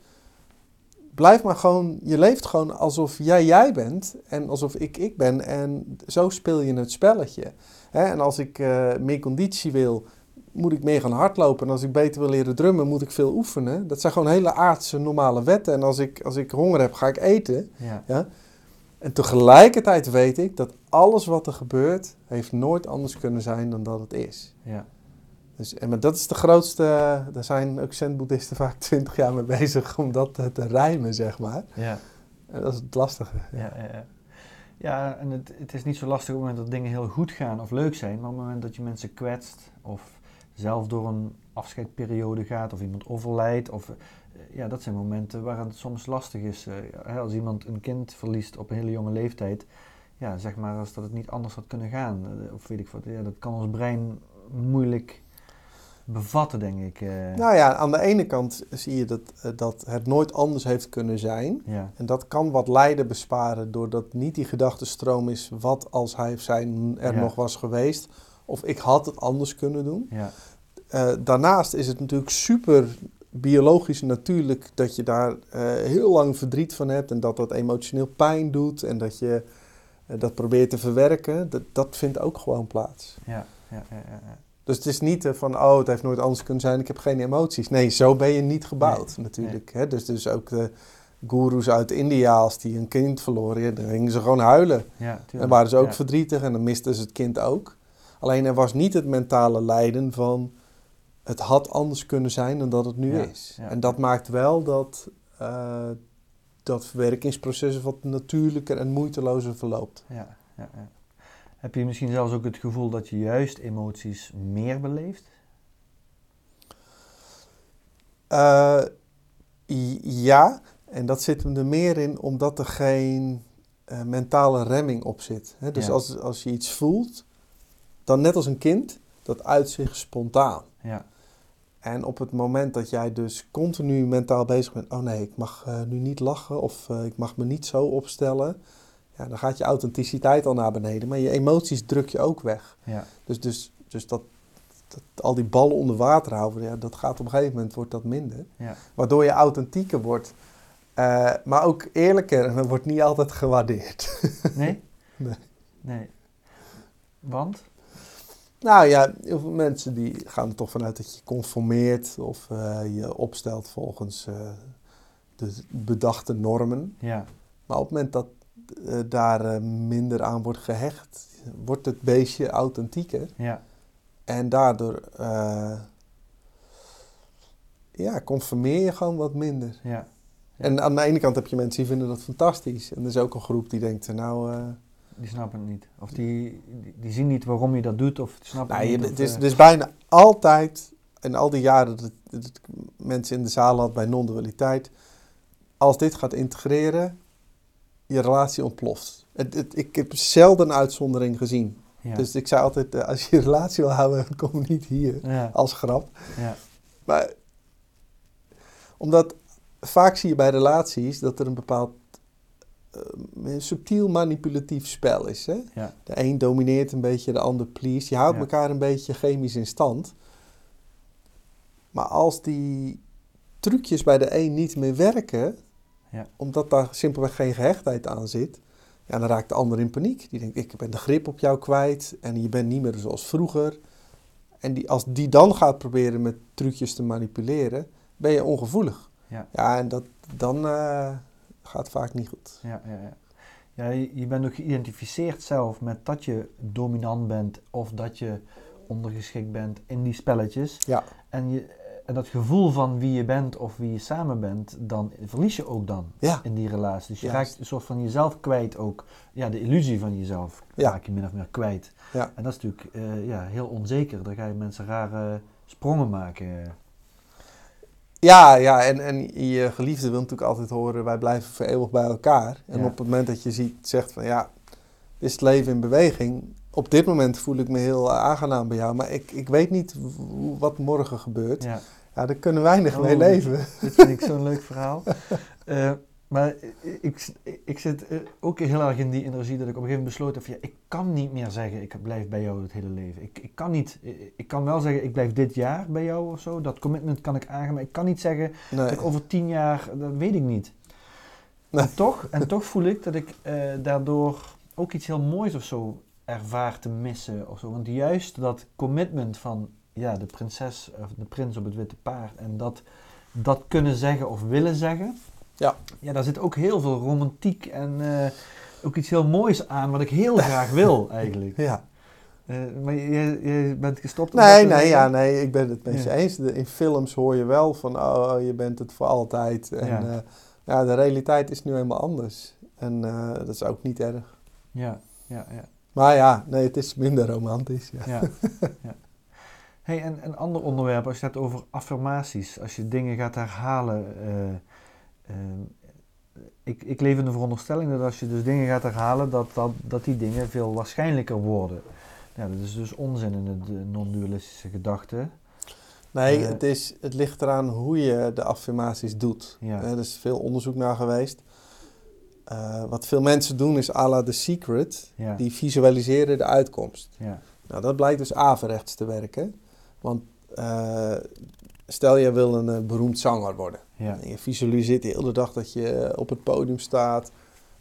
blijf maar gewoon, je leeft gewoon alsof jij jij bent en alsof ik ik ben. En zo speel je het spelletje. Hè? En als ik eh, meer conditie wil, moet ik meer gaan hardlopen. En als ik beter wil leren drummen, moet ik veel oefenen. Dat zijn gewoon hele aardse normale wetten. En als ik, als ik honger heb, ga ik eten. ja, Ja? En tegelijkertijd weet ik dat alles wat er gebeurt, heeft nooit anders kunnen zijn dan dat het is. ja, Dus, en maar dat is de grootste, daar zijn ook zen-boeddhisten vaak twintig jaar mee bezig om dat te, te rijmen, zeg maar. ja, En dat is het lastige. ja, ja, ja. Ja, en het, het is niet zo lastig op het moment dat dingen heel goed gaan of leuk zijn, maar op het moment dat je mensen kwetst of zelf door een afscheidperiode gaat of iemand overlijdt, of, eh, ja, dat zijn momenten waar het soms lastig is. Eh, als iemand een kind verliest op een hele jonge leeftijd, ja, zeg maar als dat het niet anders had kunnen gaan, eh, of weet ik wat, ja, dat kan ons brein moeilijk bevatten, denk ik. Nou ja, aan de ene kant zie je dat, dat het nooit anders heeft kunnen zijn. ja, En dat kan wat lijden besparen doordat niet die gedachtenstroom is wat als hij of zij er Ja. nog was geweest. Of ik had het anders kunnen doen. ja, Eh, daarnaast is het natuurlijk super biologisch natuurlijk dat je daar eh, heel lang verdriet van hebt en dat dat emotioneel pijn doet en dat je eh, dat probeert te verwerken. Dat, dat vindt ook gewoon plaats. ja, ja, ja. Dus het is niet van, oh, het heeft nooit anders kunnen zijn, ik heb geen emoties. Nee, zo ben je niet gebouwd natuurlijk. Hè? Dus, dus ook de goeroes uit India, als die een kind verloren, dan gingen ze gewoon huilen. ja En waren ze ook ja. verdrietig en dan misten ze het kind ook. Alleen er was niet het mentale lijden van het had anders kunnen zijn dan dat het nu Ja, is. ja. En dat maakt wel dat eh, dat verwerkingsproces wat natuurlijker en moeitelozer verloopt. Ja, ja, ja. Heb je misschien zelfs ook het gevoel dat je juist emoties meer beleeft? Eh, ja, en dat zit hem er meer in omdat er geen eh, mentale remming op zit. Hè? Dus Ja. als, als je iets voelt, dan net als een kind, dat uit zich spontaan. Ja, En op het moment dat jij dus continu mentaal bezig bent, oh nee, ik mag eh, nu niet lachen of eh, ik mag me niet zo opstellen, ja, dan gaat je authenticiteit al naar beneden, maar je emoties druk je ook weg. ja, Dus, dus, dus dat, dat, al die ballen onder water houden, ja, dat gaat op een gegeven moment wordt dat minder. ja. Waardoor je authentieker wordt, eh, maar ook eerlijker en dat wordt niet altijd gewaardeerd. Nee? [LAUGHS] Nee. Nee. Want? Nou ja, heel veel mensen die gaan er toch vanuit dat je conformeert of eh, je opstelt volgens eh, de bedachte normen. Ja, Maar op het moment dat eh, daar minder aan wordt gehecht, wordt het beestje authentieker. ja, En daardoor ja, conformeer je gewoon wat minder. ja. En aan de ene kant heb je mensen die vinden dat fantastisch. En er is ook een groep die denkt, nou... Die snappen het niet. Of die, die, die zien niet waarom je dat doet, of snappen nou, het je, niet. het, of, is, eh, het is bijna altijd, in al die jaren dat, dat ik mensen in de zaal had bij non-dualiteit... Als dit gaat integreren, je relatie ontploft. Het, het, ik heb zelden een uitzondering gezien. ja. Dus ik zei altijd, eh, als je je relatie wil houden, [LAUGHS] kom niet hier. ja, Als grap. ja, Maar omdat vaak zie je bij relaties dat er een bepaald een subtiel manipulatief spel is. Hè? ja, De een domineert een beetje, de ander please. Je houdt Ja. elkaar een beetje chemisch in stand. Maar als die trucjes bij de een niet meer werken, Ja. omdat daar simpelweg geen gehechtheid aan zit, ja, dan raakt de ander in paniek. Die denkt, ik ben de grip op jou kwijt en je bent niet meer zoals vroeger. En die, als die dan gaat proberen met trucjes te manipuleren, ben je ongevoelig. ja. Ja, en dat, dan eh, gaat vaak niet goed. Ja, ja, ja. ja je, bent ook geïdentificeerd zelf met dat je dominant bent of dat je ondergeschikt bent in die spelletjes. Ja, En, je, en dat gevoel van wie je bent of wie je samen bent, dan verlies je ook dan ja, in die relatie. Dus je Juist. raakt een soort van jezelf kwijt ook. Ja, de illusie van jezelf Ja. raak je min of meer kwijt. ja. En dat is natuurlijk eh, ja, heel onzeker. Dan ga je mensen rare sprongen maken. Ja, ja en, en je geliefde wil natuurlijk altijd horen, wij blijven voor eeuwig bij elkaar. En Ja. op het moment dat je ziet, zegt van ja, is het leven in beweging. Op dit moment voel ik me heel eh, aangenaam bij jou, maar ik, ik weet niet wat morgen gebeurt. Ja, Ja, daar kunnen weinig Oh. mee leven. dit vind ik zo'n leuk verhaal. [LAUGHS] Eh, maar ik, ik zit eh, ook heel erg in die energie dat ik op een gegeven moment besloten heb: van, ja, ik kan niet meer zeggen, ik blijf bij jou het hele leven. Ik, ik kan niet, eh, ik kan wel zeggen, ik blijf dit jaar bij jou of zo. Dat commitment kan ik aangaan, maar ik kan niet zeggen Nee. dat ik over tien jaar, dat weet ik niet. Nee. En, toch, en toch voel ik dat ik eh, daardoor ook iets heel moois of zo ervaar te missen of zo. Want juist dat commitment van ja, de prinses of de prins op het witte paard en dat, dat kunnen zeggen of willen zeggen. Ja. Ja, daar zit ook heel veel romantiek en eh, ook iets heel moois aan wat ik heel [LAUGHS] graag wil eigenlijk. Ja. Eh, maar je, je bent gestopt? Nee, nee, ja, nee, ik ben het met je Ja. eens. In films hoor je wel van, oh, je bent het voor altijd. En Ja. ja, ja de realiteit is nu helemaal anders. En eh, dat is ook niet erg. Ja, ja, ja. Maar ja, nee, het is minder romantisch. Ja. Ja, ja. Hey, en een ander onderwerp, als je het hebt over affirmaties, als je dingen gaat herhalen. eh, eh, ik, ik leef in de veronderstelling dat als je dus dingen gaat herhalen, dat, dat, dat die dingen veel waarschijnlijker worden. Ja, dat is dus onzin in de, de non-dualistische gedachte. Nee, Eh, het, is, het ligt eraan hoe je de affirmaties doet. Ja. Eh, er is veel onderzoek naar geweest. Eh, wat veel mensen doen is à la The Secret. Ja, Die visualiseren de uitkomst. ja, Nou, dat blijkt dus averechts te werken. Want eh, stel je wil een eh, beroemd zanger worden. ja, En je visualiseert de hele dag dat je eh, op het podium staat.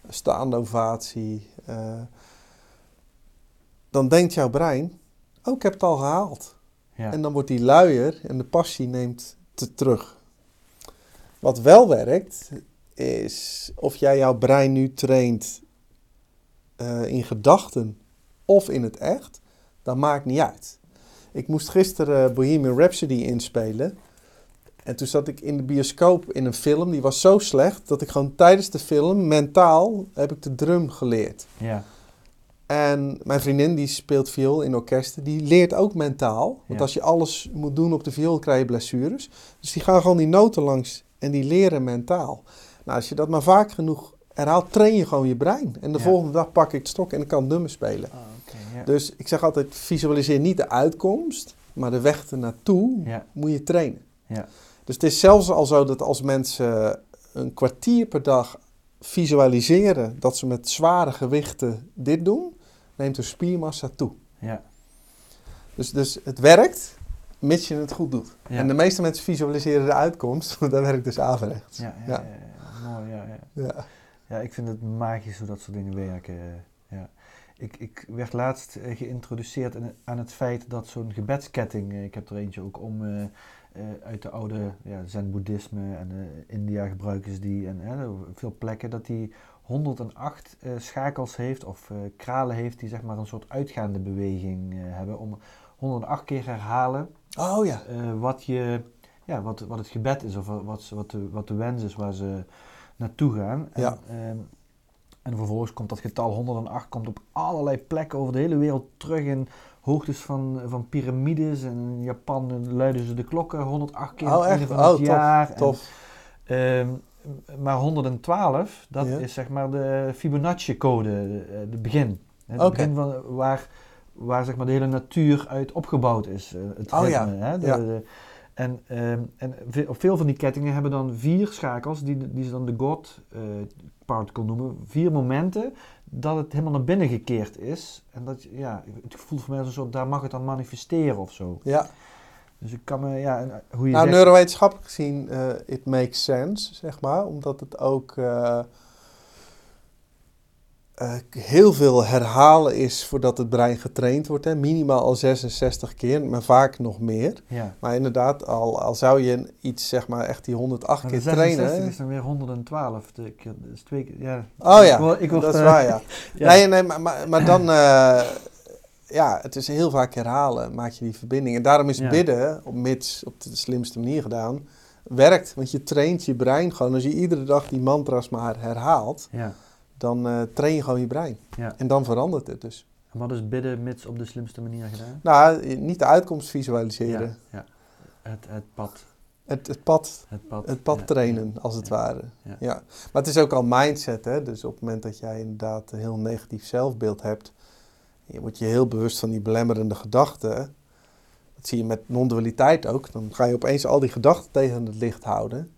een Staande ovatie. eh, dan denkt jouw brein, oh ik heb het al gehaald. ja. En dan wordt die luier en de passie neemt te terug. Wat wel werkt, is of jij jouw brein nu traint in gedachten of in het echt, dat maakt niet uit. Ik moest gisteren Bohemian Rhapsody inspelen. En toen zat ik in de bioscoop in een film, die was zo slecht dat ik gewoon tijdens de film mentaal heb ik de drum geleerd. Ja. En mijn vriendin die speelt viool in orkesten, die leert ook mentaal. Want Ja. als je alles moet doen op de viool, krijg je blessures. Dus die gaan gewoon die noten langs en die leren mentaal. Nou, als je dat maar vaak genoeg herhaalt, train je gewoon je brein. En de Ja. volgende dag pak ik het stok en ik kan nummer spelen. Ah. Dus ik zeg altijd, visualiseer niet de uitkomst, maar de weg ernaartoe moet je trainen. Ja. Dus het is zelfs al zo dat als mensen een kwartier per dag visualiseren dat ze met zware gewichten dit doen, neemt hun spiermassa toe. Ja. Dus, dus het werkt, mits je het goed doet. Ja. En de meeste mensen visualiseren de uitkomst, [LAUGHS] want dat werkt dus averechts. Ja, ja, ja. Ja. ja, Mooi, ja, ja. Ja. Ja, ik vind het magisch hoe dat soort dingen werken. eh, Ja. Ik, ik werd laatst eh, geïntroduceerd aan het feit dat zo'n gebedsketting, eh, ik heb er eentje ook om, eh, uit de oude ja, zen-boeddhisme en India gebruiken ze die en eh, veel plekken, dat die 108 eh, schakels heeft of kralen heeft die zeg maar een soort uitgaande beweging hebben om 108 keer herhalen Oh ja. wat, je, ja, wat, wat het gebed is of wat, wat, de, wat de wens is waar ze naartoe gaan. En, Ja. En vervolgens komt dat getal 108 komt op allerlei plekken over de hele wereld terug in hoogtes van, van piramides. En in Japan luiden ze de klokken 108 keer Oh, het echt? Oh, tof, jaar. En, ehm, maar 112, dat Ja. is zeg maar de Fibonacci-code, de, de begin. Het begin van waar, waar zeg maar de hele natuur uit opgebouwd is. eh, Het Oh ja, ritme, hè? De, ja. de- en ehm, en op veel van die kettingen hebben dan vier schakels, die, die ze dan de God eh, particle noemen. Vier momenten dat het helemaal naar binnen gekeerd is. En dat, je- ja, het gevoel voor mij is een soort, daar mag het dan manifesteren of zo. Ja. Dus ik kan me, ja, en, eh, hoe je Nou, zegt... neurowetenschappelijk gezien, eh it makes sense, zeg maar. Omdat het ook eh, eh, heel veel herhalen is voordat het brein getraind wordt. Hè. Minimaal al 66 keer, maar vaak nog meer. ja. Maar inderdaad, al, al zou je iets, zeg maar echt die 108 Maar keer de 66 trainen... is dan weer 112. De keer, dat is twee keer, ja. Oh ja, Ik word, dat is waar, ja. [LAUGHS] ja. Nee, nee, maar, maar, maar dan... eh, ja, het is heel vaak herhalen, maak je die verbinding. En daarom is Ja. bidden, op mits op de slimste manier gedaan, werkt. Want je traint je brein gewoon. Als je iedere dag die mantra's maar herhaalt, Ja. Dan eh, train je gewoon je brein. Ja. En dan verandert het dus. En wat is bidden mits op de slimste manier gedaan? Nou, niet de uitkomst visualiseren. Ja, ja. Het, het pad. Het, het pad, Het pad, het pad ja, trainen, als het ware. ja. Ja. Maar het is ook al mindset, hè. Dus op het moment dat jij inderdaad een heel negatief zelfbeeld hebt... je wordt je heel bewust van die belemmerende gedachten. Dat zie je met non-dualiteit ook. Dan ga je opeens al die gedachten tegen het licht houden.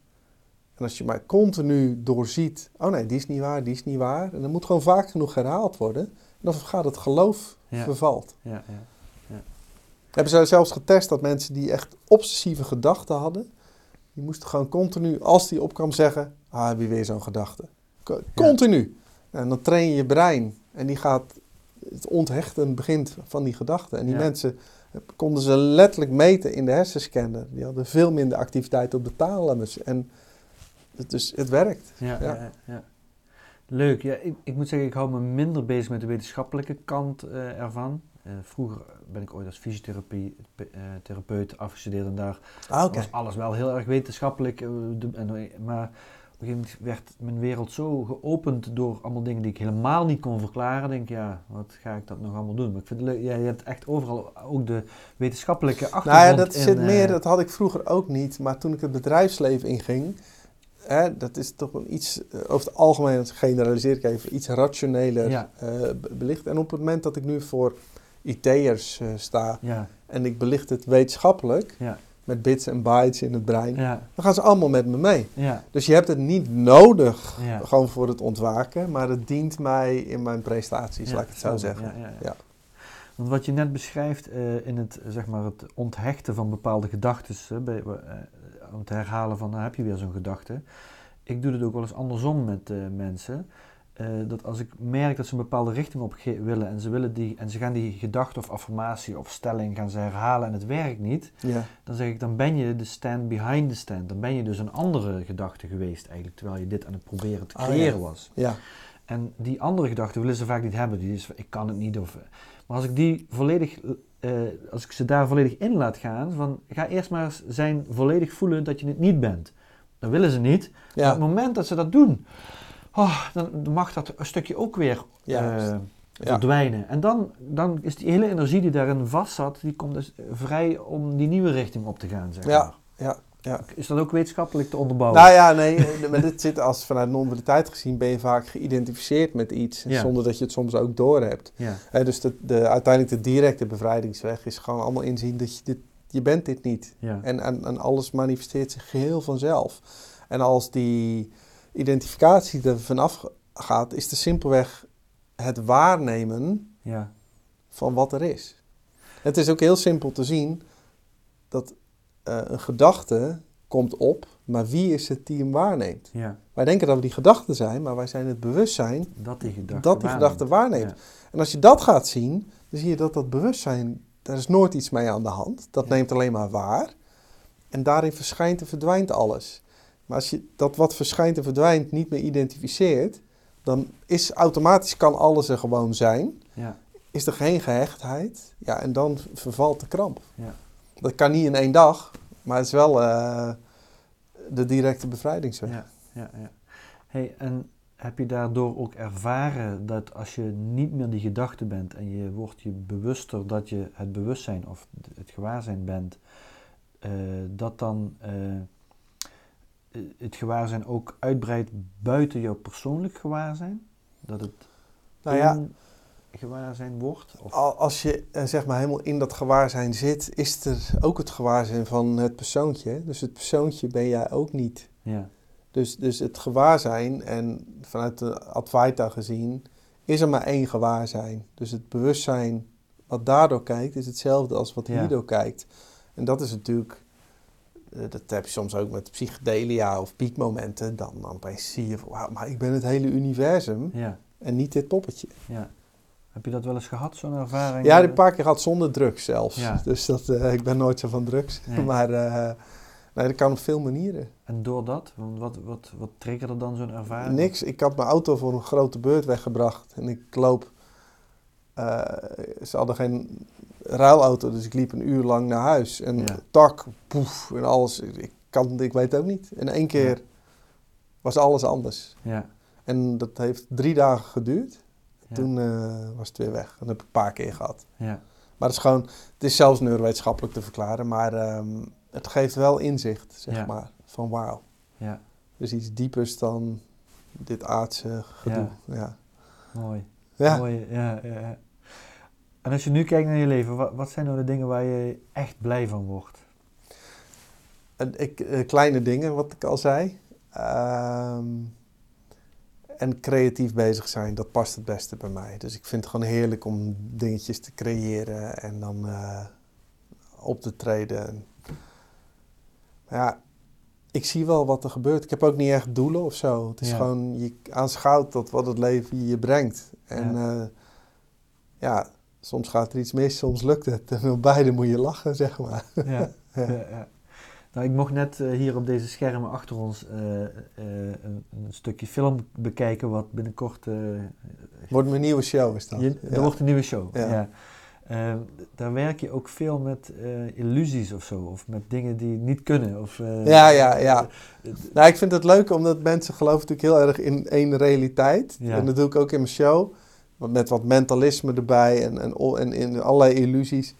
En als je maar continu doorziet... oh nee, die is niet waar, die is niet waar... en dat moet gewoon vaak genoeg herhaald worden... en dan gaat het geloof Ja. vervalt. Ja, ja. Hebben ze zelfs getest dat mensen die echt obsessieve gedachten hadden, die moesten gewoon continu, als die opkwam, zeggen: Ah, heb je weer zo'n gedachte? Co- Continu. En dan train je je brein en die gaat, het onthechten begint van die gedachten. En die Ja. mensen konden ze letterlijk meten in de hersenscanner. Die hadden veel minder activiteit op de thalamus. En dus het werkt. Ja, Ja. ja. Leuk. Ja, ik, ik moet zeggen, ik hou me minder bezig met de wetenschappelijke kant eh, ervan. Eh, vroeger ben ik ooit als fysiotherapeut afgestudeerd en daar Ah, was alles wel heel erg wetenschappelijk. eh, maar op een gegeven moment werd mijn wereld zo geopend door allemaal dingen die ik helemaal niet kon verklaren. Denk, ja, wat ga ik dat nog allemaal doen? Maar ik vind het leuk, ja, je hebt echt overal ook de wetenschappelijke achtergrond Nou ja, dat in, zit eh, meer, dat had ik vroeger ook niet. Maar toen ik het bedrijfsleven inging, hè, dat is toch een iets, eh, over het algemeen, dat generaliseer ik even, iets rationeler Ja. eh, be- belicht. En op het moment dat ik nu voor IT'ers eh, sta Ja, en ik belicht het wetenschappelijk, ja, met bits en bytes in het brein, dan gaan ze allemaal met me mee. ja, Dus je hebt het niet nodig, gewoon voor het ontwaken, maar het dient mij in mijn prestaties, laat ik het zo zeggen. Ja. Want wat je net beschrijft eh, in het, zeg maar, het onthechten van bepaalde gedachten, eh, om te herhalen van, nou heb je weer zo'n gedachte. Ik doe het ook wel eens andersom met eh, mensen. Dat als ik merk dat ze een bepaalde richting op willen en ze, willen die, en ze gaan die gedachte of affirmatie of stelling gaan ze herhalen en het werkt niet, Ja. dan zeg ik, dan ben je de stand behind the stand. Dan ben je dus een andere gedachte geweest eigenlijk, terwijl je dit aan het proberen te ja. creëren was. ja. En die andere gedachte willen ze vaak niet hebben. Die is, ik kan het niet. Of, maar als ik die volledig eh, eh, als ik ze daar volledig in laat gaan, van ga eerst maar eens zijn volledig voelen dat je het niet bent. Dat willen ze niet. Maar op het moment dat ze dat doen, oh, dan mag dat een stukje ook weer eh, Ja. verdwijnen. En dan, dan is die hele energie die daarin vast zat, die komt dus vrij om die nieuwe richting op te gaan. Zeg maar. ja, ja. Is dat ook wetenschappelijk te onderbouwen? Nou ja, nee, eh, maar dit zit als vanuit non-dualiteit gezien ben je vaak geïdentificeerd met iets, Ja. zonder dat je het soms ook doorhebt. ja, Hè, dus de, de, uiteindelijk de directe bevrijdingsweg is gewoon allemaal inzien dat je dit, je bent dit niet. ja, En, en, en alles manifesteert zich geheel vanzelf. En als die identificatie er vanaf gaat, is er simpelweg het waarnemen ja, van wat er is. Het is ook heel simpel te zien dat eh, een gedachte komt op, maar wie is het die hem waarneemt? ja. Wij denken dat we die gedachten zijn, maar wij zijn het bewustzijn Dat die gedachte dat die gedachte waarneemt. En als je dat gaat zien, dan zie je dat dat bewustzijn, daar is nooit iets mee aan de hand. Dat Ja. neemt alleen maar waar. En daarin verschijnt en verdwijnt alles. Maar als je dat wat verschijnt en verdwijnt niet meer identificeert, dan is automatisch kan alles er gewoon zijn. Ja, Is er geen gehechtheid, ja, en dan vervalt de kramp. Ja. Dat kan niet in één dag, maar het is wel eh, de directe bevrijdingsweg. ja, ja, ja. Hey, en heb je daardoor ook ervaren dat als je niet meer die gedachte bent en je wordt je bewuster dat je het bewustzijn of het gewaarzijn bent, eh, dat dan eh, het gewaarzijn ook uitbreidt buiten jouw persoonlijk gewaarzijn? Dat het Nou ja, gewaarzijn wordt? Of, Al- Als je eh, zeg maar helemaal in dat gewaarzijn zit, is er ook het gewaarzijn van het persoontje. hè? Dus het persoontje ben jij ook niet. ja, Dus, dus het gewaarzijn, en vanuit de Advaita gezien, is er maar één gewaarzijn. Dus het bewustzijn wat daardoor kijkt, is hetzelfde als wat Ja. hierdoor kijkt. En dat is natuurlijk, eh, dat heb je soms ook met psychedelia of piekmomenten. Dan, dan opeens zie je van, wauw, maar ik ben het hele universum ja, en niet dit poppetje. ja. Heb je dat wel eens gehad, zo'n ervaring? Ja, een paar keer gehad zonder drugs zelfs. Ja. Dus dat, eh, ik ben nooit zo van drugs. Nee. [LAUGHS] maar eh, nee, dat kan op veel manieren. En door dat, want wat, wat, wat triggerde dan zo'n ervaring? Niks. Ik had mijn auto voor een grote beurt weggebracht. En ik loop... eh, ze hadden geen ruilauto, dus ik liep een uur lang naar huis. En Ja. tak, poef en alles. Ik, kan, ik weet het ook niet. In één keer Ja. was alles anders. Ja, En dat heeft drie dagen geduurd. Toen eh, was het weer weg. Dat heb ik een paar keer gehad. ja, Maar het is gewoon, het is zelfs neurowetenschappelijk te verklaren, maar ehm, het geeft wel inzicht, zeg Ja. maar, van wauw. ja, Dus iets diepers dan dit aardse gedoe. Ja. mooi. Ja. mooi ja, ja, ja. En als je nu kijkt naar je leven, wat, wat zijn nou de dingen waar je echt blij van wordt? En ik, eh, kleine dingen, wat ik al zei. Ehm, en creatief bezig zijn, dat past het beste bij mij. Dus ik vind het gewoon heerlijk om dingetjes te creëren en dan eh, op te treden. Maar ja, ik zie wel wat er gebeurt. Ik heb ook niet echt doelen of zo. Het is Ja. gewoon, je aanschouwt dat wat het leven je brengt. En Ja. ja. ja, soms gaat er iets mis, soms lukt het. En op beide moet je lachen, zeg maar. Ja, [LAUGHS] Ja. Nou, ik mocht net eh, hier op deze schermen achter ons eh, eh, een, een stukje film bekijken wat binnenkort... Wordt mijn nieuwe show is dat. je, Ja. er wordt een nieuwe show. Ja. Ja. Eh, daar werk je ook veel met illusies of zo, of met dingen die niet kunnen. Of, Ja, ja, ja. Nou, ik vind het leuk omdat mensen geloven natuurlijk heel erg in één realiteit. Ja. En dat doe ik ook in mijn show. Met wat mentalisme erbij en, en, en, en allerlei illusies.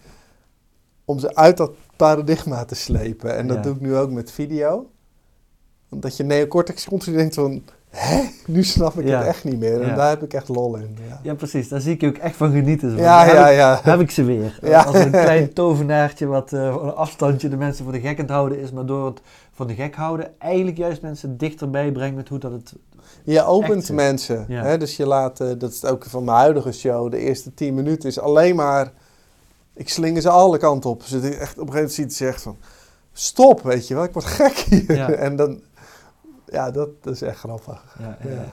Om ze uit dat paradigma te slepen. En dat Ja. doe ik nu ook met video. Omdat je neocortex continu denkt van... Hé, nu snap ik Ja. het echt niet meer. En Ja. daar heb ik echt lol in. Ja, Ja, precies. Daar zie ik je ook echt van genieten. Zo. ja, Daar ja. heb, ik, ja. heb ik ze weer. [LAUGHS] Ja. Als een klein tovenaartje wat van een afstandje de mensen voor de gek aan het houden is. Maar door het voor de gek houden eigenlijk juist mensen dichterbij brengt met hoe dat het... Je opent hè? mensen. Ja. Hè? Dus je laat, eh, dat is ook van mijn huidige show, de eerste tien minuten is alleen maar, ik slinger ze alle kanten op. Dus echt, op een gegeven moment ziet ze echt van, stop, weet je wel, ik word gek hier. Ja. [LAUGHS] En dan, ja, dat, dat is echt grappig. Ja, ja,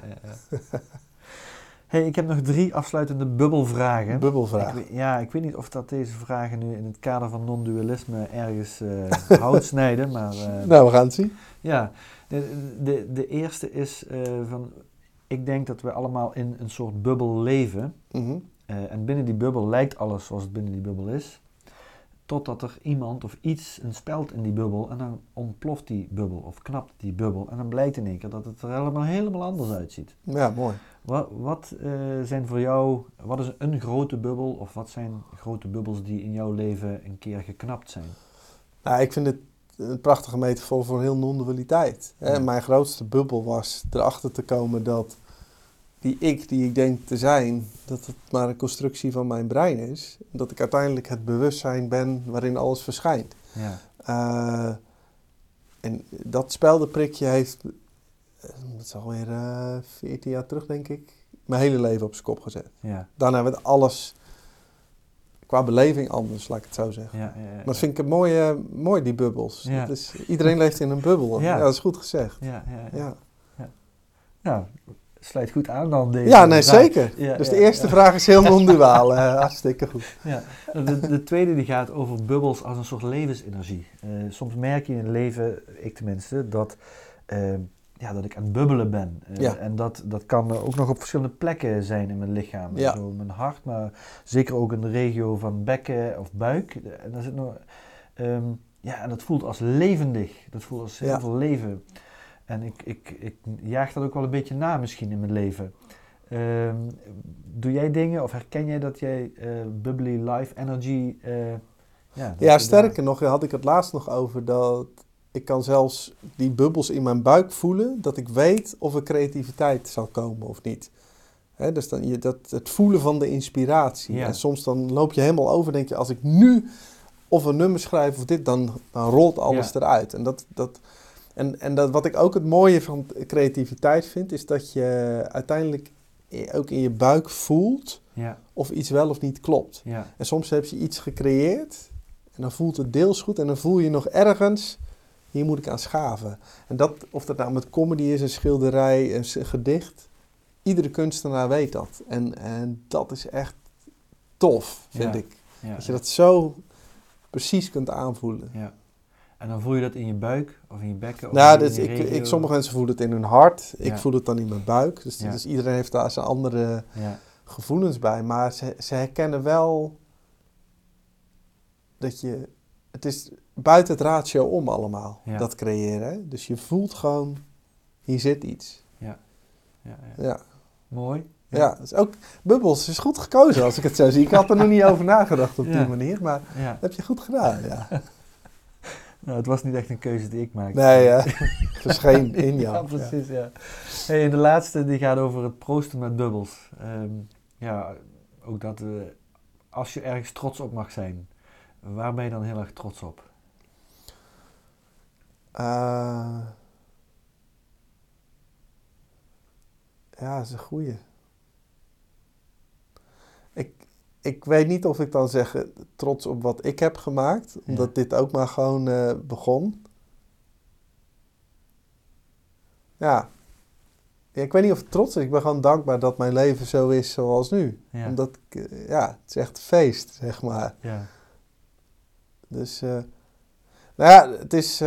hey, ik heb nog drie afsluitende bubbelvragen. Ik, weet- ja, ik weet niet of dat deze vragen nu in het kader van non-dualisme ergens eh hout [LAUGHS] snijden, maar eh, Nou, we gaan het zien. ja. De, de, de eerste is eh, van, ik denk dat we allemaal in een soort bubbel leven. Mhm. Eh, en binnen die bubbel lijkt alles zoals het binnen die bubbel is. Totdat er iemand of iets een speld in die bubbel en dan ontploft die bubbel of knapt die bubbel. En dan blijkt in één keer dat het er helemaal, helemaal anders uitziet. Ja, mooi. Wat, wat eh, zijn voor jou, wat is een grote bubbel of wat zijn grote bubbels die in jouw leven een keer geknapt zijn? Nou, ik vind het een prachtige metafoor voor heel non-dualiteit. Ja. Mijn grootste bubbel was erachter te komen dat die ik die ik denk te zijn, dat het maar een constructie van mijn brein is. Dat ik uiteindelijk het bewustzijn ben waarin alles verschijnt. Ja, Eh, en dat speldenprikje heeft, eh, dat is alweer eh 14 jaar terug denk ik, mijn hele leven op zijn kop gezet. ja, Daarna werd alles qua beleving anders, laat ik het zo zeggen. ja. ja, ja. Maar dat vind ik een mooie, mooi, die bubbels. Dat is, iedereen leeft in een bubbel. Ja. Dat is goed gezegd. ja, ja, ja. Ja, Nou, sluit goed aan dan deze ja nee, vraag. zeker. Ja, dus ja, de eerste ja. vraag is heel [LAUGHS] non-duaal. eh, hartstikke goed. Ja. De, de tweede die gaat over bubbels als een soort levensenergie. Eh, soms merk je in het leven, ik tenminste, dat, eh, ja, dat ik aan het bubbelen ben. Ja. En dat, dat kan ook nog op verschillende plekken zijn in mijn lichaam. Ja. Zo mijn hart, maar zeker ook in de regio van bekken of buik. En, daar zit nog, ehm, ja, en dat voelt als levendig. Dat voelt als heel veel leven. En ik, ik, ik jaag dat ook wel een beetje na misschien in mijn leven. Ehm, doe jij dingen of herken jij dat jij eh, bubbly life energy... eh, ja, Ja, sterker nog, had ik het laatst nog over dat ik kan zelfs die bubbels in mijn buik voelen, dat ik weet of er creativiteit zal komen of niet. Dus dan je, dat, het voelen van de inspiratie. Ja. En soms dan loop je helemaal over, denk je, als ik nu of een nummer schrijf of dit, dan, dan rolt alles Ja. eruit. En, dat, dat, en, en dat, wat ik ook het mooie van creativiteit vind, is dat je uiteindelijk ook in je buik voelt Ja, of iets wel of niet klopt. ja, En soms heb je iets gecreëerd en dan voelt het deels goed en dan voel je nog ergens, hier moet ik aan schaven. En dat, of dat nou met comedy is, een schilderij, een gedicht, iedere kunstenaar weet dat. En, en dat is echt tof, vind Ja. ik. Dat je dat zo precies kunt aanvoelen. ja. En dan voel je dat in je buik of in je bekken? Of Nou, dus ik, ik, sommige mensen voelen het in hun hart, ik voel het dan in mijn buik. Dus, Ja. dus iedereen heeft daar zijn andere Ja, gevoelens bij. Maar ze, ze herkennen wel dat je... Het is buiten het ratio om allemaal, dat creëren. Hè? Dus je voelt gewoon, hier zit iets. ja, ja. Ja, Mooi. ja. ook, Bubbles is goed gekozen als ik het zo zie. Ik had er nog niet [LAUGHS] over nagedacht op Ja. die manier, maar ja. dat heb je goed gedaan. Ja. [LAUGHS] Nou, het was niet echt een keuze die ik maakte. Nee, hè? verscheen [LAUGHS] in jou. Ja, [LAUGHS] precies, ja. Hey, en de laatste die gaat over het proosten met bubbels. Ehm, ja, ook dat eh, als je ergens trots op mag zijn, waar ben je dan heel erg trots op? Eh, ja, dat is een goeie. Ik, ik weet niet of ik dan zeg eh, trots op wat ik heb gemaakt, omdat dit ook maar gewoon eh, begon. Ja. Ja, Ik weet niet of het trots is. Ik ben gewoon dankbaar dat mijn leven zo is zoals nu. Ja. Omdat, eh, ja, het is echt feest, zeg maar. Ja, Dus, nou ja, het is,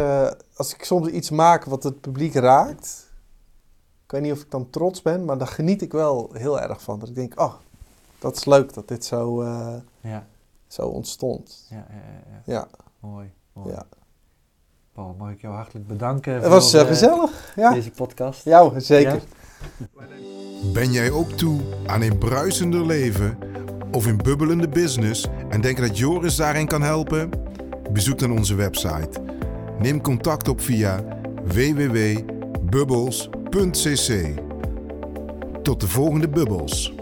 als ik soms iets maak wat het publiek raakt, ik weet niet of ik dan trots ben, maar daar geniet ik wel heel erg van. Dat ik denk, oh, dat is leuk dat dit zo, eh, ja, zo ontstond. ja, ja, ja, ja. Ja, Mooi, mooi. ja. Paul, mag ik jou hartelijk bedanken Het was voor eh, eh, gezellig. Ja, deze podcast. jou zeker. Ja? Ben jij ook toe aan een bruisender leven of een bubbelende business en denk dat Joris daarin kan helpen? Bezoek dan onze website. Neem contact op via www.bubbles.cc. Tot de volgende bubbels.